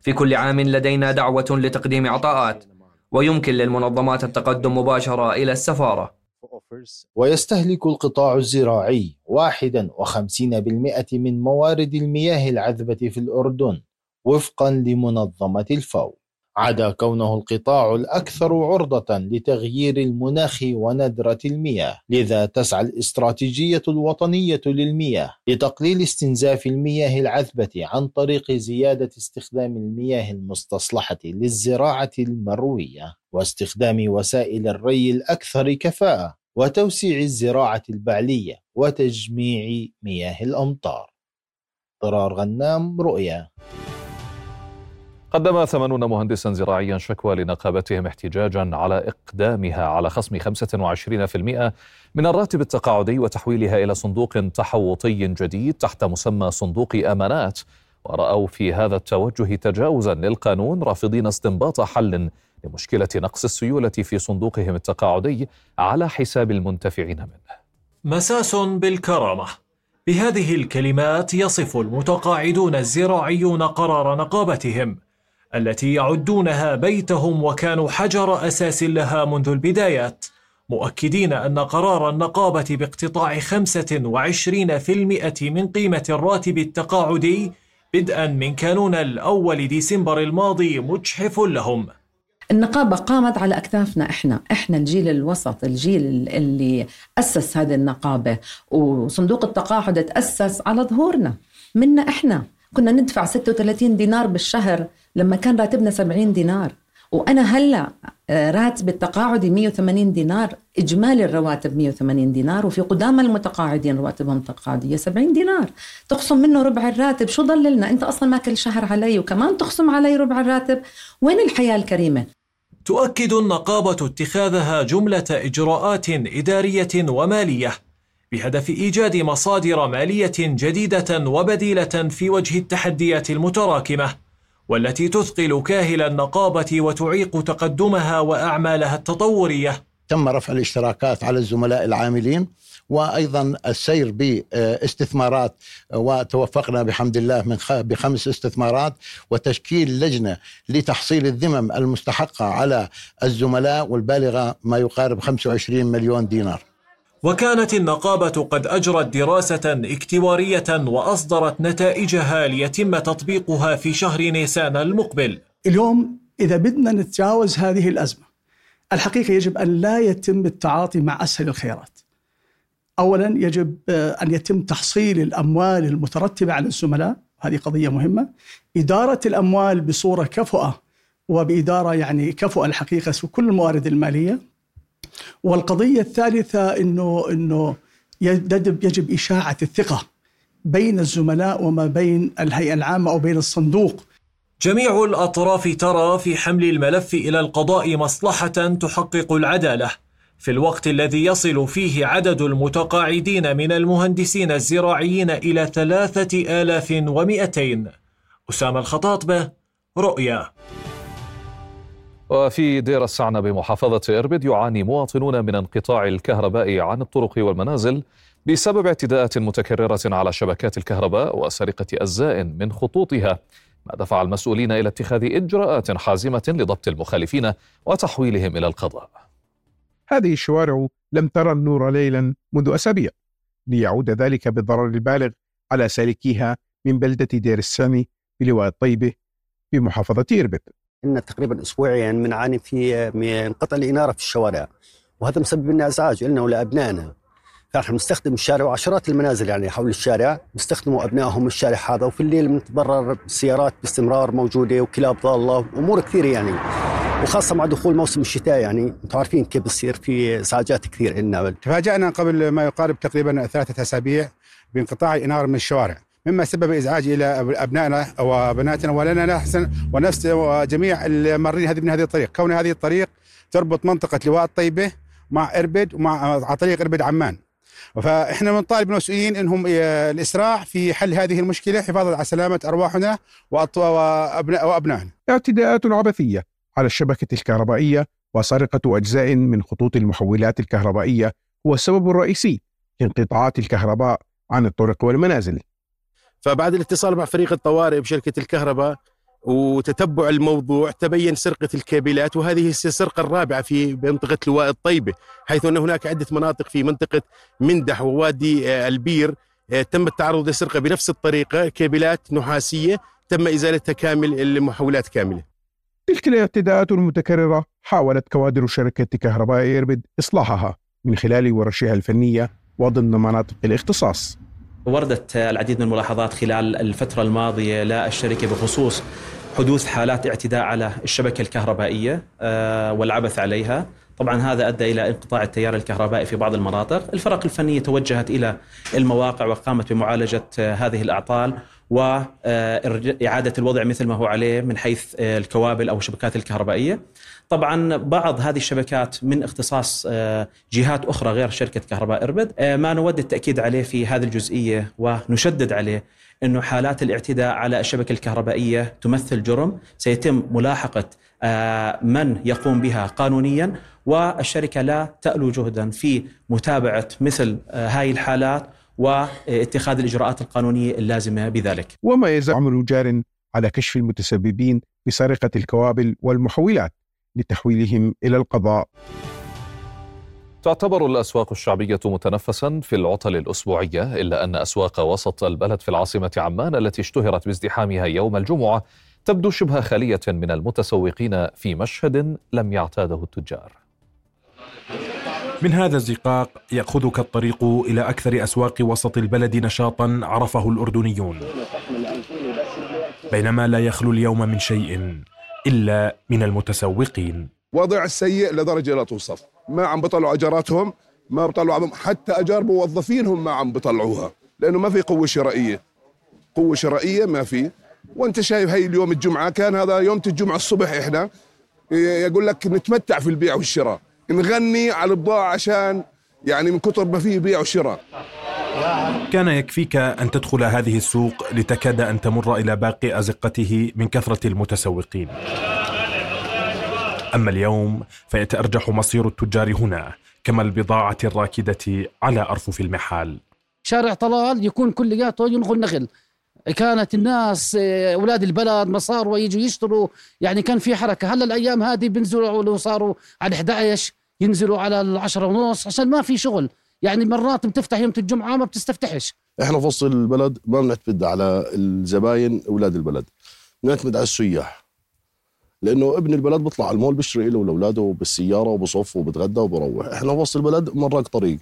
في كل عام لدينا دعوة لتقديم عطاءات ويمكن للمنظمات التقدم مباشرة إلى السفارة. ويستهلك القطاع الزراعي 51% من موارد المياه العذبة في الأردن وفقا لمنظمة الفاو. عدا كونه القطاع الأكثر عرضة لتغيير المناخ وندرة المياه لذا تسعى الاستراتيجية الوطنية للمياه لتقليل استنزاف المياه العذبة عن طريق زيادة استخدام المياه المستصلحة للزراعة المروية واستخدام وسائل الري الأكثر كفاءة وتوسيع الزراعة البعلية وتجميع مياه الأمطار. ضرار غنام رؤيا. قدم ثمانون مهندسا زراعيا شكوى لنقابتهم احتجاجا على إقدامها على خصم 25% من الراتب التقاعدي وتحويلها إلى صندوق تحوطي جديد تحت مسمى صندوق أمانات. ورأوا في هذا التوجه تجاوزا للقانون رافضين استنباط حل لمشكلة نقص السيولة في صندوقهم التقاعدي على حساب المنتفعين منه. مساس بالكرامة. بهذه الكلمات يصف المتقاعدون الزراعيون قرار نقابتهم. التي يعدونها بيتهم وكانوا حجر أساس لها منذ البدايات مؤكدين أن قرار النقابة باقتطاع 25% من قيمة الراتب التقاعدي بدءا من كانون الأول ديسمبر الماضي مجحف لهم. النقابة قامت على أكتافنا إحنا إحنا الجيل الوسط الجيل اللي أسس هذه النقابة وصندوق التقاعد تأسس على ظهورنا منا إحنا. كنا ندفع 36 دينار بالشهر لما كان راتبنا 70 دينار. وأنا هلأ راتب التقاعدي 180 دينار إجمالي الرواتب 180 دينار وفي قدامى المتقاعدين رواتبهم تقاعدية 70 دينار. تخصم منه ربع الراتب. شو ضل لنا أنت أصلا ما كل شهر علي وكمان تخصم علي ربع الراتب. وين الحياة الكريمة؟ تؤكد النقابة اتخاذها جملة إجراءات إدارية ومالية. بهدف إيجاد مصادر مالية جديدة وبديلة في وجه التحديات المتراكمة والتي تثقل كاهل النقابة وتعيق تقدمها وأعمالها التطورية تم رفع الاشتراكات على الزملاء العاملين وأيضا السير باستثمارات وتوفقنا بحمد الله من بخمس استثمارات وتشكيل لجنة لتحصيل الذمم المستحقة على الزملاء والبالغة ما يقارب 25 مليون دينار. وكانت النقابة قد أجرت دراسة اكتوارية وأصدرت نتائجها ليتم تطبيقها في شهر نيسان المقبل. اليوم إذا بدنا نتجاوز هذه الأزمة الحقيقة يجب أن لا يتم التعاطي مع أسهل الخيارات. اولا يجب أن يتم تحصيل الأموال المترتبة على الزملاء هذه قضية مهمة إدارة الأموال بصورة كفؤة وبإدارة يعني كفؤة الحقيقة في كل الموارد المالية والقضية الثالثة إنه إنه يجب يجب إشاعة الثقة بين الزملاء وما بين الهيئة العامة أو بين الصندوق. جميع الأطراف ترى في حمل الملف إلى القضاء مصلحة تحقق العدالة. في الوقت الذي يصل فيه عدد المتقاعدين من المهندسين الزراعيين إلى ثلاثة آلاف ومئتين. أسامة الخطاطبة رؤيا. وفي دير السعنة بمحافظة إربد يعاني مواطنون من انقطاع الكهرباء عن الطرق والمنازل بسبب اعتداءات متكررة على شبكات الكهرباء وسرقة أجزاء من خطوطها ما دفع المسؤولين إلى اتخاذ إجراءات حازمة لضبط المخالفين وتحويلهم إلى القضاء. هذه الشوارع لم ترى النور ليلا منذ أسابيع ليعود ذلك بالضرر البالغ على سالكيها من بلدة دير السامي بلواء الطيبة بمحافظة إربد. إن تقريبا أسبوعيا بنعاني في من قطع الإنارة في الشوارع. وهذا مسبب لنا إزعاج لنا ولأبنائنا. فنحن نستخدم الشارع وعشرات المنازل يعني حول الشارع بيستخدموا أبنائهم الشارع هذا وفي الليل بنتضرر السيارات باستمرار موجودة وكلاب ضالة وأمور كثيرة يعني. وخاصة مع دخول موسم الشتاء يعني أنتم عارفين كيف بصير في إزعاجات كثير عندنا. تفاجأنا قبل ما يقارب تقريبا ثلاثة أسابيع بانقطاع الإنارة من الشوارع. مما سبب إزعاج إلى أبنائنا وبناتنا ولنا نحسن ونفس وجميع المارين هذه من هذه الطريق. كون هذه الطريق تربط منطقة لواء الطيبة مع إربد ومع على طريق إربد عمان. فإحنا بنطالب المسؤولين إنهم الإسراع في حل هذه المشكلة حفاظا على سلامة أرواحنا وأبنائنا. اعتداءات عبثية على الشبكة الكهربائية وسرقة أجزاء من خطوط المحولات الكهربائية هو السبب الرئيسي لانقطاعات الكهرباء عن الطرق والمنازل. فبعد الاتصال مع فريق الطوارئ بشركة الكهرباء وتتبع الموضوع تبين سرقة الكابلات وهذه السرقة الرابعة في منطقة لواء الطيبة حيث أن هناك عدة مناطق في منطقة مندح ووادي البير تم التعرض للسرقة بنفس الطريقة كابلات نحاسية تم إزالتها كامل المحولات كاملة. تلك الاعتداءات المتكررة حاولت كوادر شركة كهرباء إربد إصلاحها من خلال ورشها الفنية وضمن مناطق الاختصاص. وردت العديد من الملاحظات خلال الفترة الماضية للشركة بخصوص حدوث حالات اعتداء على الشبكة الكهربائية والعبث عليها. طبعا هذا أدى إلى انقطاع التيار الكهربائي في بعض المناطق. الفرق الفنية توجهت إلى المواقع وقامت بمعالجة هذه الأعطال وإعادة الوضع مثل ما هو عليه من حيث الكوابل أو الشبكات الكهربائية. طبعا بعض هذه الشبكات من اختصاص جهات أخرى غير شركة كهرباء إربد ما نود التأكيد عليه في هذه الجزئية ونشدد عليه أنه حالات الاعتداء على الشبكة الكهربائية تمثل جرم سيتم ملاحقة من يقوم بها قانونيا والشركة لا تألو جهدا في متابعة مثل هاي الحالات واتخاذ الإجراءات القانونية اللازمة بذلك. وما يزال عمل جار على كشف المتسببين بسرقة الكوابل والمحولات. لتحويلهم إلى القضاء. تعتبر الأسواق الشعبية متنفسا في العطل الأسبوعية إلا أن أسواق وسط البلد في العاصمة عمان التي اشتهرت بازدحامها يوم الجمعة تبدو شبه خالية من المتسوقين في مشهد لم يعتاده التجار. من هذا الزقاق يأخذك الطريق إلى أكثر أسواق وسط البلد نشاطا عرفه الأردنيون. بينما لا يخلو اليوم من شيء. إلا من المتسوقين. وضع سيء لدرجة لا توصف. ما عم بطلعوا أجاراتهم ما بطلعوا حتى أجار موظفينهم ما عم بطلعوها لأنه ما في قوة شرائية. قوة شرائية ما في. وأنت شايف هي اليوم الجمعة كان هذا يوم الجمعة الصبح إحنا يقول لك نتمتع في البيع والشراء نغني على البضاعة عشان يعني من كثر ما فيه بيع وشراء. كان يكفيك أن تدخل هذه السوق لتكاد أن تمر إلى باقي أزقته من كثرة المتسوقين. أما اليوم فيتأرجح مصير التجار هنا كما البضاعة الراكدة على أرفف المحال. شارع طلال يكون كلياته ينقل نخل. كانت الناس أولاد البلد مصاروا يجوا يشتروا. يعني كان في حركة. هلا الأيام هذه بينزلوا لو صاروا على 11 ينزلوا على العشرة ونص عشان ما في شغل. يعني مرات بتفتح يوم الجمعة ما بتستفتحش. إحنا في وسط البلد ما بنعتمد على الزباين أولاد البلد. بنعتمد على السياح. لأنه ابن البلد بيطلع على المول بيشتري له ولاولاده بالسيارة وبصف وبتغدى وبروح. إحنا في وسط البلد مراق طريق.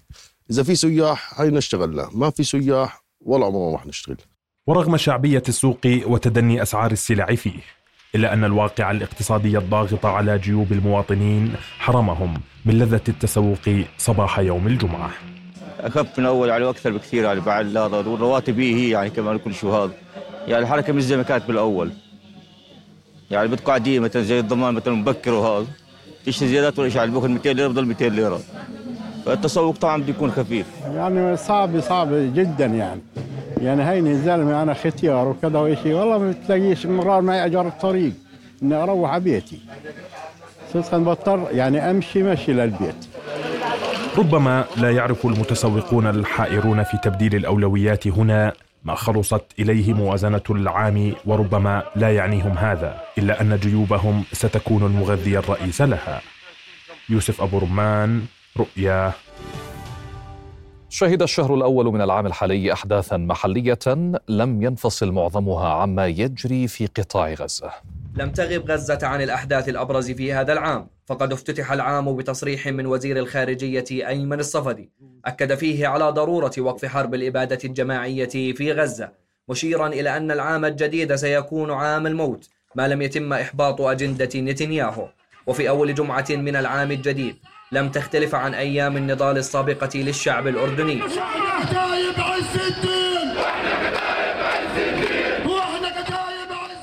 إذا في سياح هينا اشتغلنا ما في سياح ولا عمرنا راح نشتغل. ورغم شعبية السوق وتدني أسعار السلع فيه إلا أن الواقع الاقتصادي الضاغط على جيوب المواطنين حرمهم من لذة التسوق صباح يوم الجمعة. أخف من أول يعني أكثر بكثير يعني بعد هذا والرواتب هي يعني كمان كل شو هذا يعني الحركة مش زي ما كانت بالأول. يعني بتقع عادية مثلا زي الضمان مثلا مبكر وهذا. تشتري زيادات ولا شيء يعني باخذ 200 ليرة بضل 200 ليرة. فالتسوق طبعا بده يكون خفيف. يعني صعب صعب جدا يعني. يعني هيني الزلمه أنا ختيار وكذا وشيء والله ما بتلاقيش مرار معي اجار الطريق إني أروح على بيتي. صدقا بضطر يعني أمشي مشي للبيت. ربما لا يعرف المتسوقون الحائرون في تبديل الأولويات هنا ما خلصت إليه موازنة العام وربما لا يعنيهم هذا إلا أن جيوبهم ستكون المغذي الرئيس لها. يوسف أبو رمان رؤيا شهد الشهر الأول من العام الحالي أحداثا محلية لم ينفصل معظمها عما يجري في قطاع غزة. لم تغب غزة عن الأحداث الأبرز في هذا العام فقد افتتح العام بتصريح من وزير الخارجية أيمن الصفدي. أكد فيه على ضرورة وقف حرب الإبادة الجماعية في غزة مشيرا إلى أن العام الجديد سيكون عام الموت ما لم يتم إحباط أجندة نتنياهو. وفي أول جمعة من العام الجديد لم تختلف عن أيام النضال السابقة للشعب الأردني.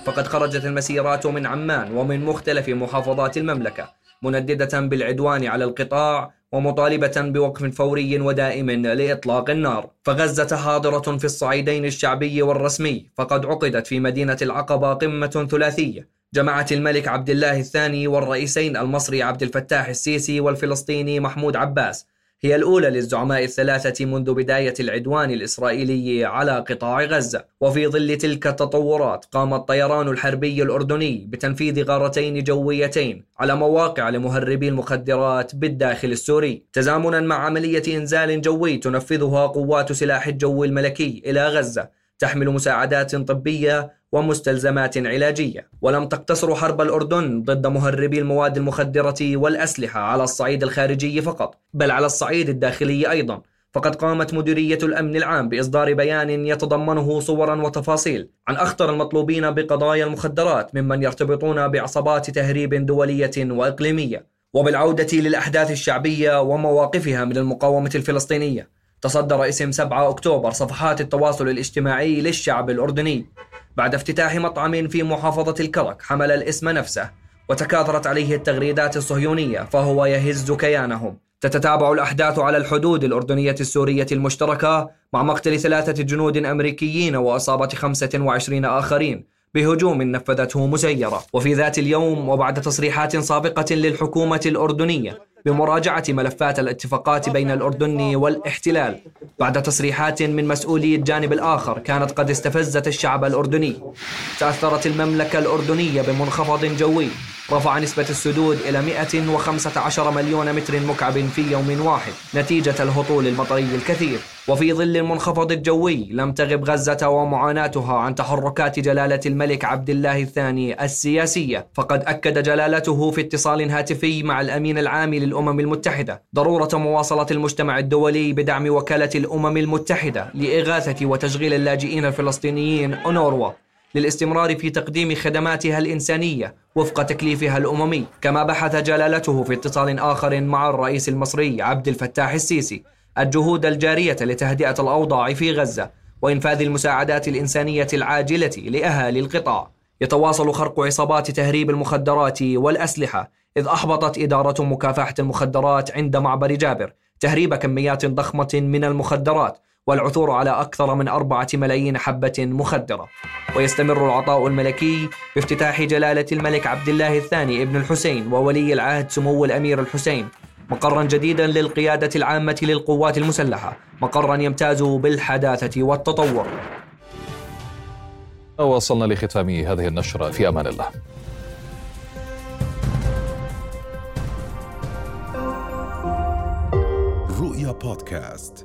فقد خرجت المسيرات من عمان ومن مختلف محافظات المملكة منددة بالعدوان على القطاع ومطالبة بوقف فوري ودائم لإطلاق النار. فغزة حاضرة في الصعيدين الشعبي والرسمي فقد عقدت في مدينة العقبة قمة ثلاثية. جمعت الملك عبد الله الثاني والرئيسين المصري عبد الفتاح السيسي والفلسطيني محمود عباس هي الأولى للزعماء الثلاثة منذ بداية العدوان الإسرائيلي على قطاع غزة. وفي ظل تلك التطورات قام الطيران الحربي الأردني بتنفيذ غارتين جويتين على مواقع لمهربي المخدرات بالداخل السوري. تزامنا مع عملية إنزال جوي تنفذها قوات سلاح الجو الملكي إلى غزة تحمل مساعدات طبية ومستلزمات علاجية. ولم تقتصر حرب الأردن ضد مهربي المواد المخدرة والأسلحة على الصعيد الخارجي فقط بل على الصعيد الداخلي أيضا. فقد قامت مديرية الأمن العام بإصدار بيان يتضمنه صورا وتفاصيل عن أخطر المطلوبين بقضايا المخدرات ممن يرتبطون بعصابات تهريب دولية وإقليمية. وبالعودة للأحداث الشعبية ومواقفها من المقاومة الفلسطينية تصدر اسم 7 أكتوبر صفحات التواصل الاجتماعي للشعب الأردني. بعد افتتاح مطعم في محافظة الكرك حمل الاسم نفسه وتكاثرت عليه التغريدات الصهيونية فهو يهز كيانهم. تتتابع الأحداث على الحدود الأردنية السورية المشتركة مع مقتل ثلاثة جنود أمريكيين وإصابة 25 آخرين بهجوم نفذته مسيرة. وفي ذات اليوم وبعد تصريحات سابقة للحكومة الأردنية بمراجعة ملفات الاتفاقات بين الأردن والاحتلال بعد تصريحات من مسؤولي الجانب الآخر كانت قد استفزت الشعب الأردني. تأثرت المملكة الأردنية بمنخفض جوي. رفع نسبة السدود إلى 115 مليون متر مكعب في يوم واحد نتيجة الهطول المطري الكثير. وفي ظل المنخفض الجوي لم تغب غزة ومعاناتها عن تحركات جلالة الملك عبد الله الثاني السياسية. فقد أكد جلالته في اتصال هاتفي مع الأمين العام للأمم المتحدة. ضرورة مواصلة المجتمع الدولي بدعم وكالة الأمم المتحدة لإغاثة وتشغيل اللاجئين الفلسطينيين أونروا للاستمرار في تقديم خدماتها الإنسانية وفق تكليفها الأممي كما بحث جلالته في اتصال آخر مع الرئيس المصري عبد الفتاح السيسي الجهود الجارية لتهدئة الأوضاع في غزة وإنفاذ المساعدات الإنسانية العاجلة لأهالي القطاع. يتواصل خرق عصابات تهريب المخدرات والأسلحة إذ أحبطت إدارة مكافحة المخدرات عند معبر جابر تهريب كميات ضخمة من المخدرات والعثور على أكثر من أربعة ملايين حبة مخدرة. ويستمر العطاء الملكي بافتتاح جلالة الملك عبد الله الثاني ابن الحسين وولي العهد سمو الأمير الحسين مقرا جديدا للقيادة العامة للقوات المسلحة مقرا يمتاز بالحداثة والتطور. وصلنا لختام هذه النشرة في أمان الله. رؤيا بودكاست.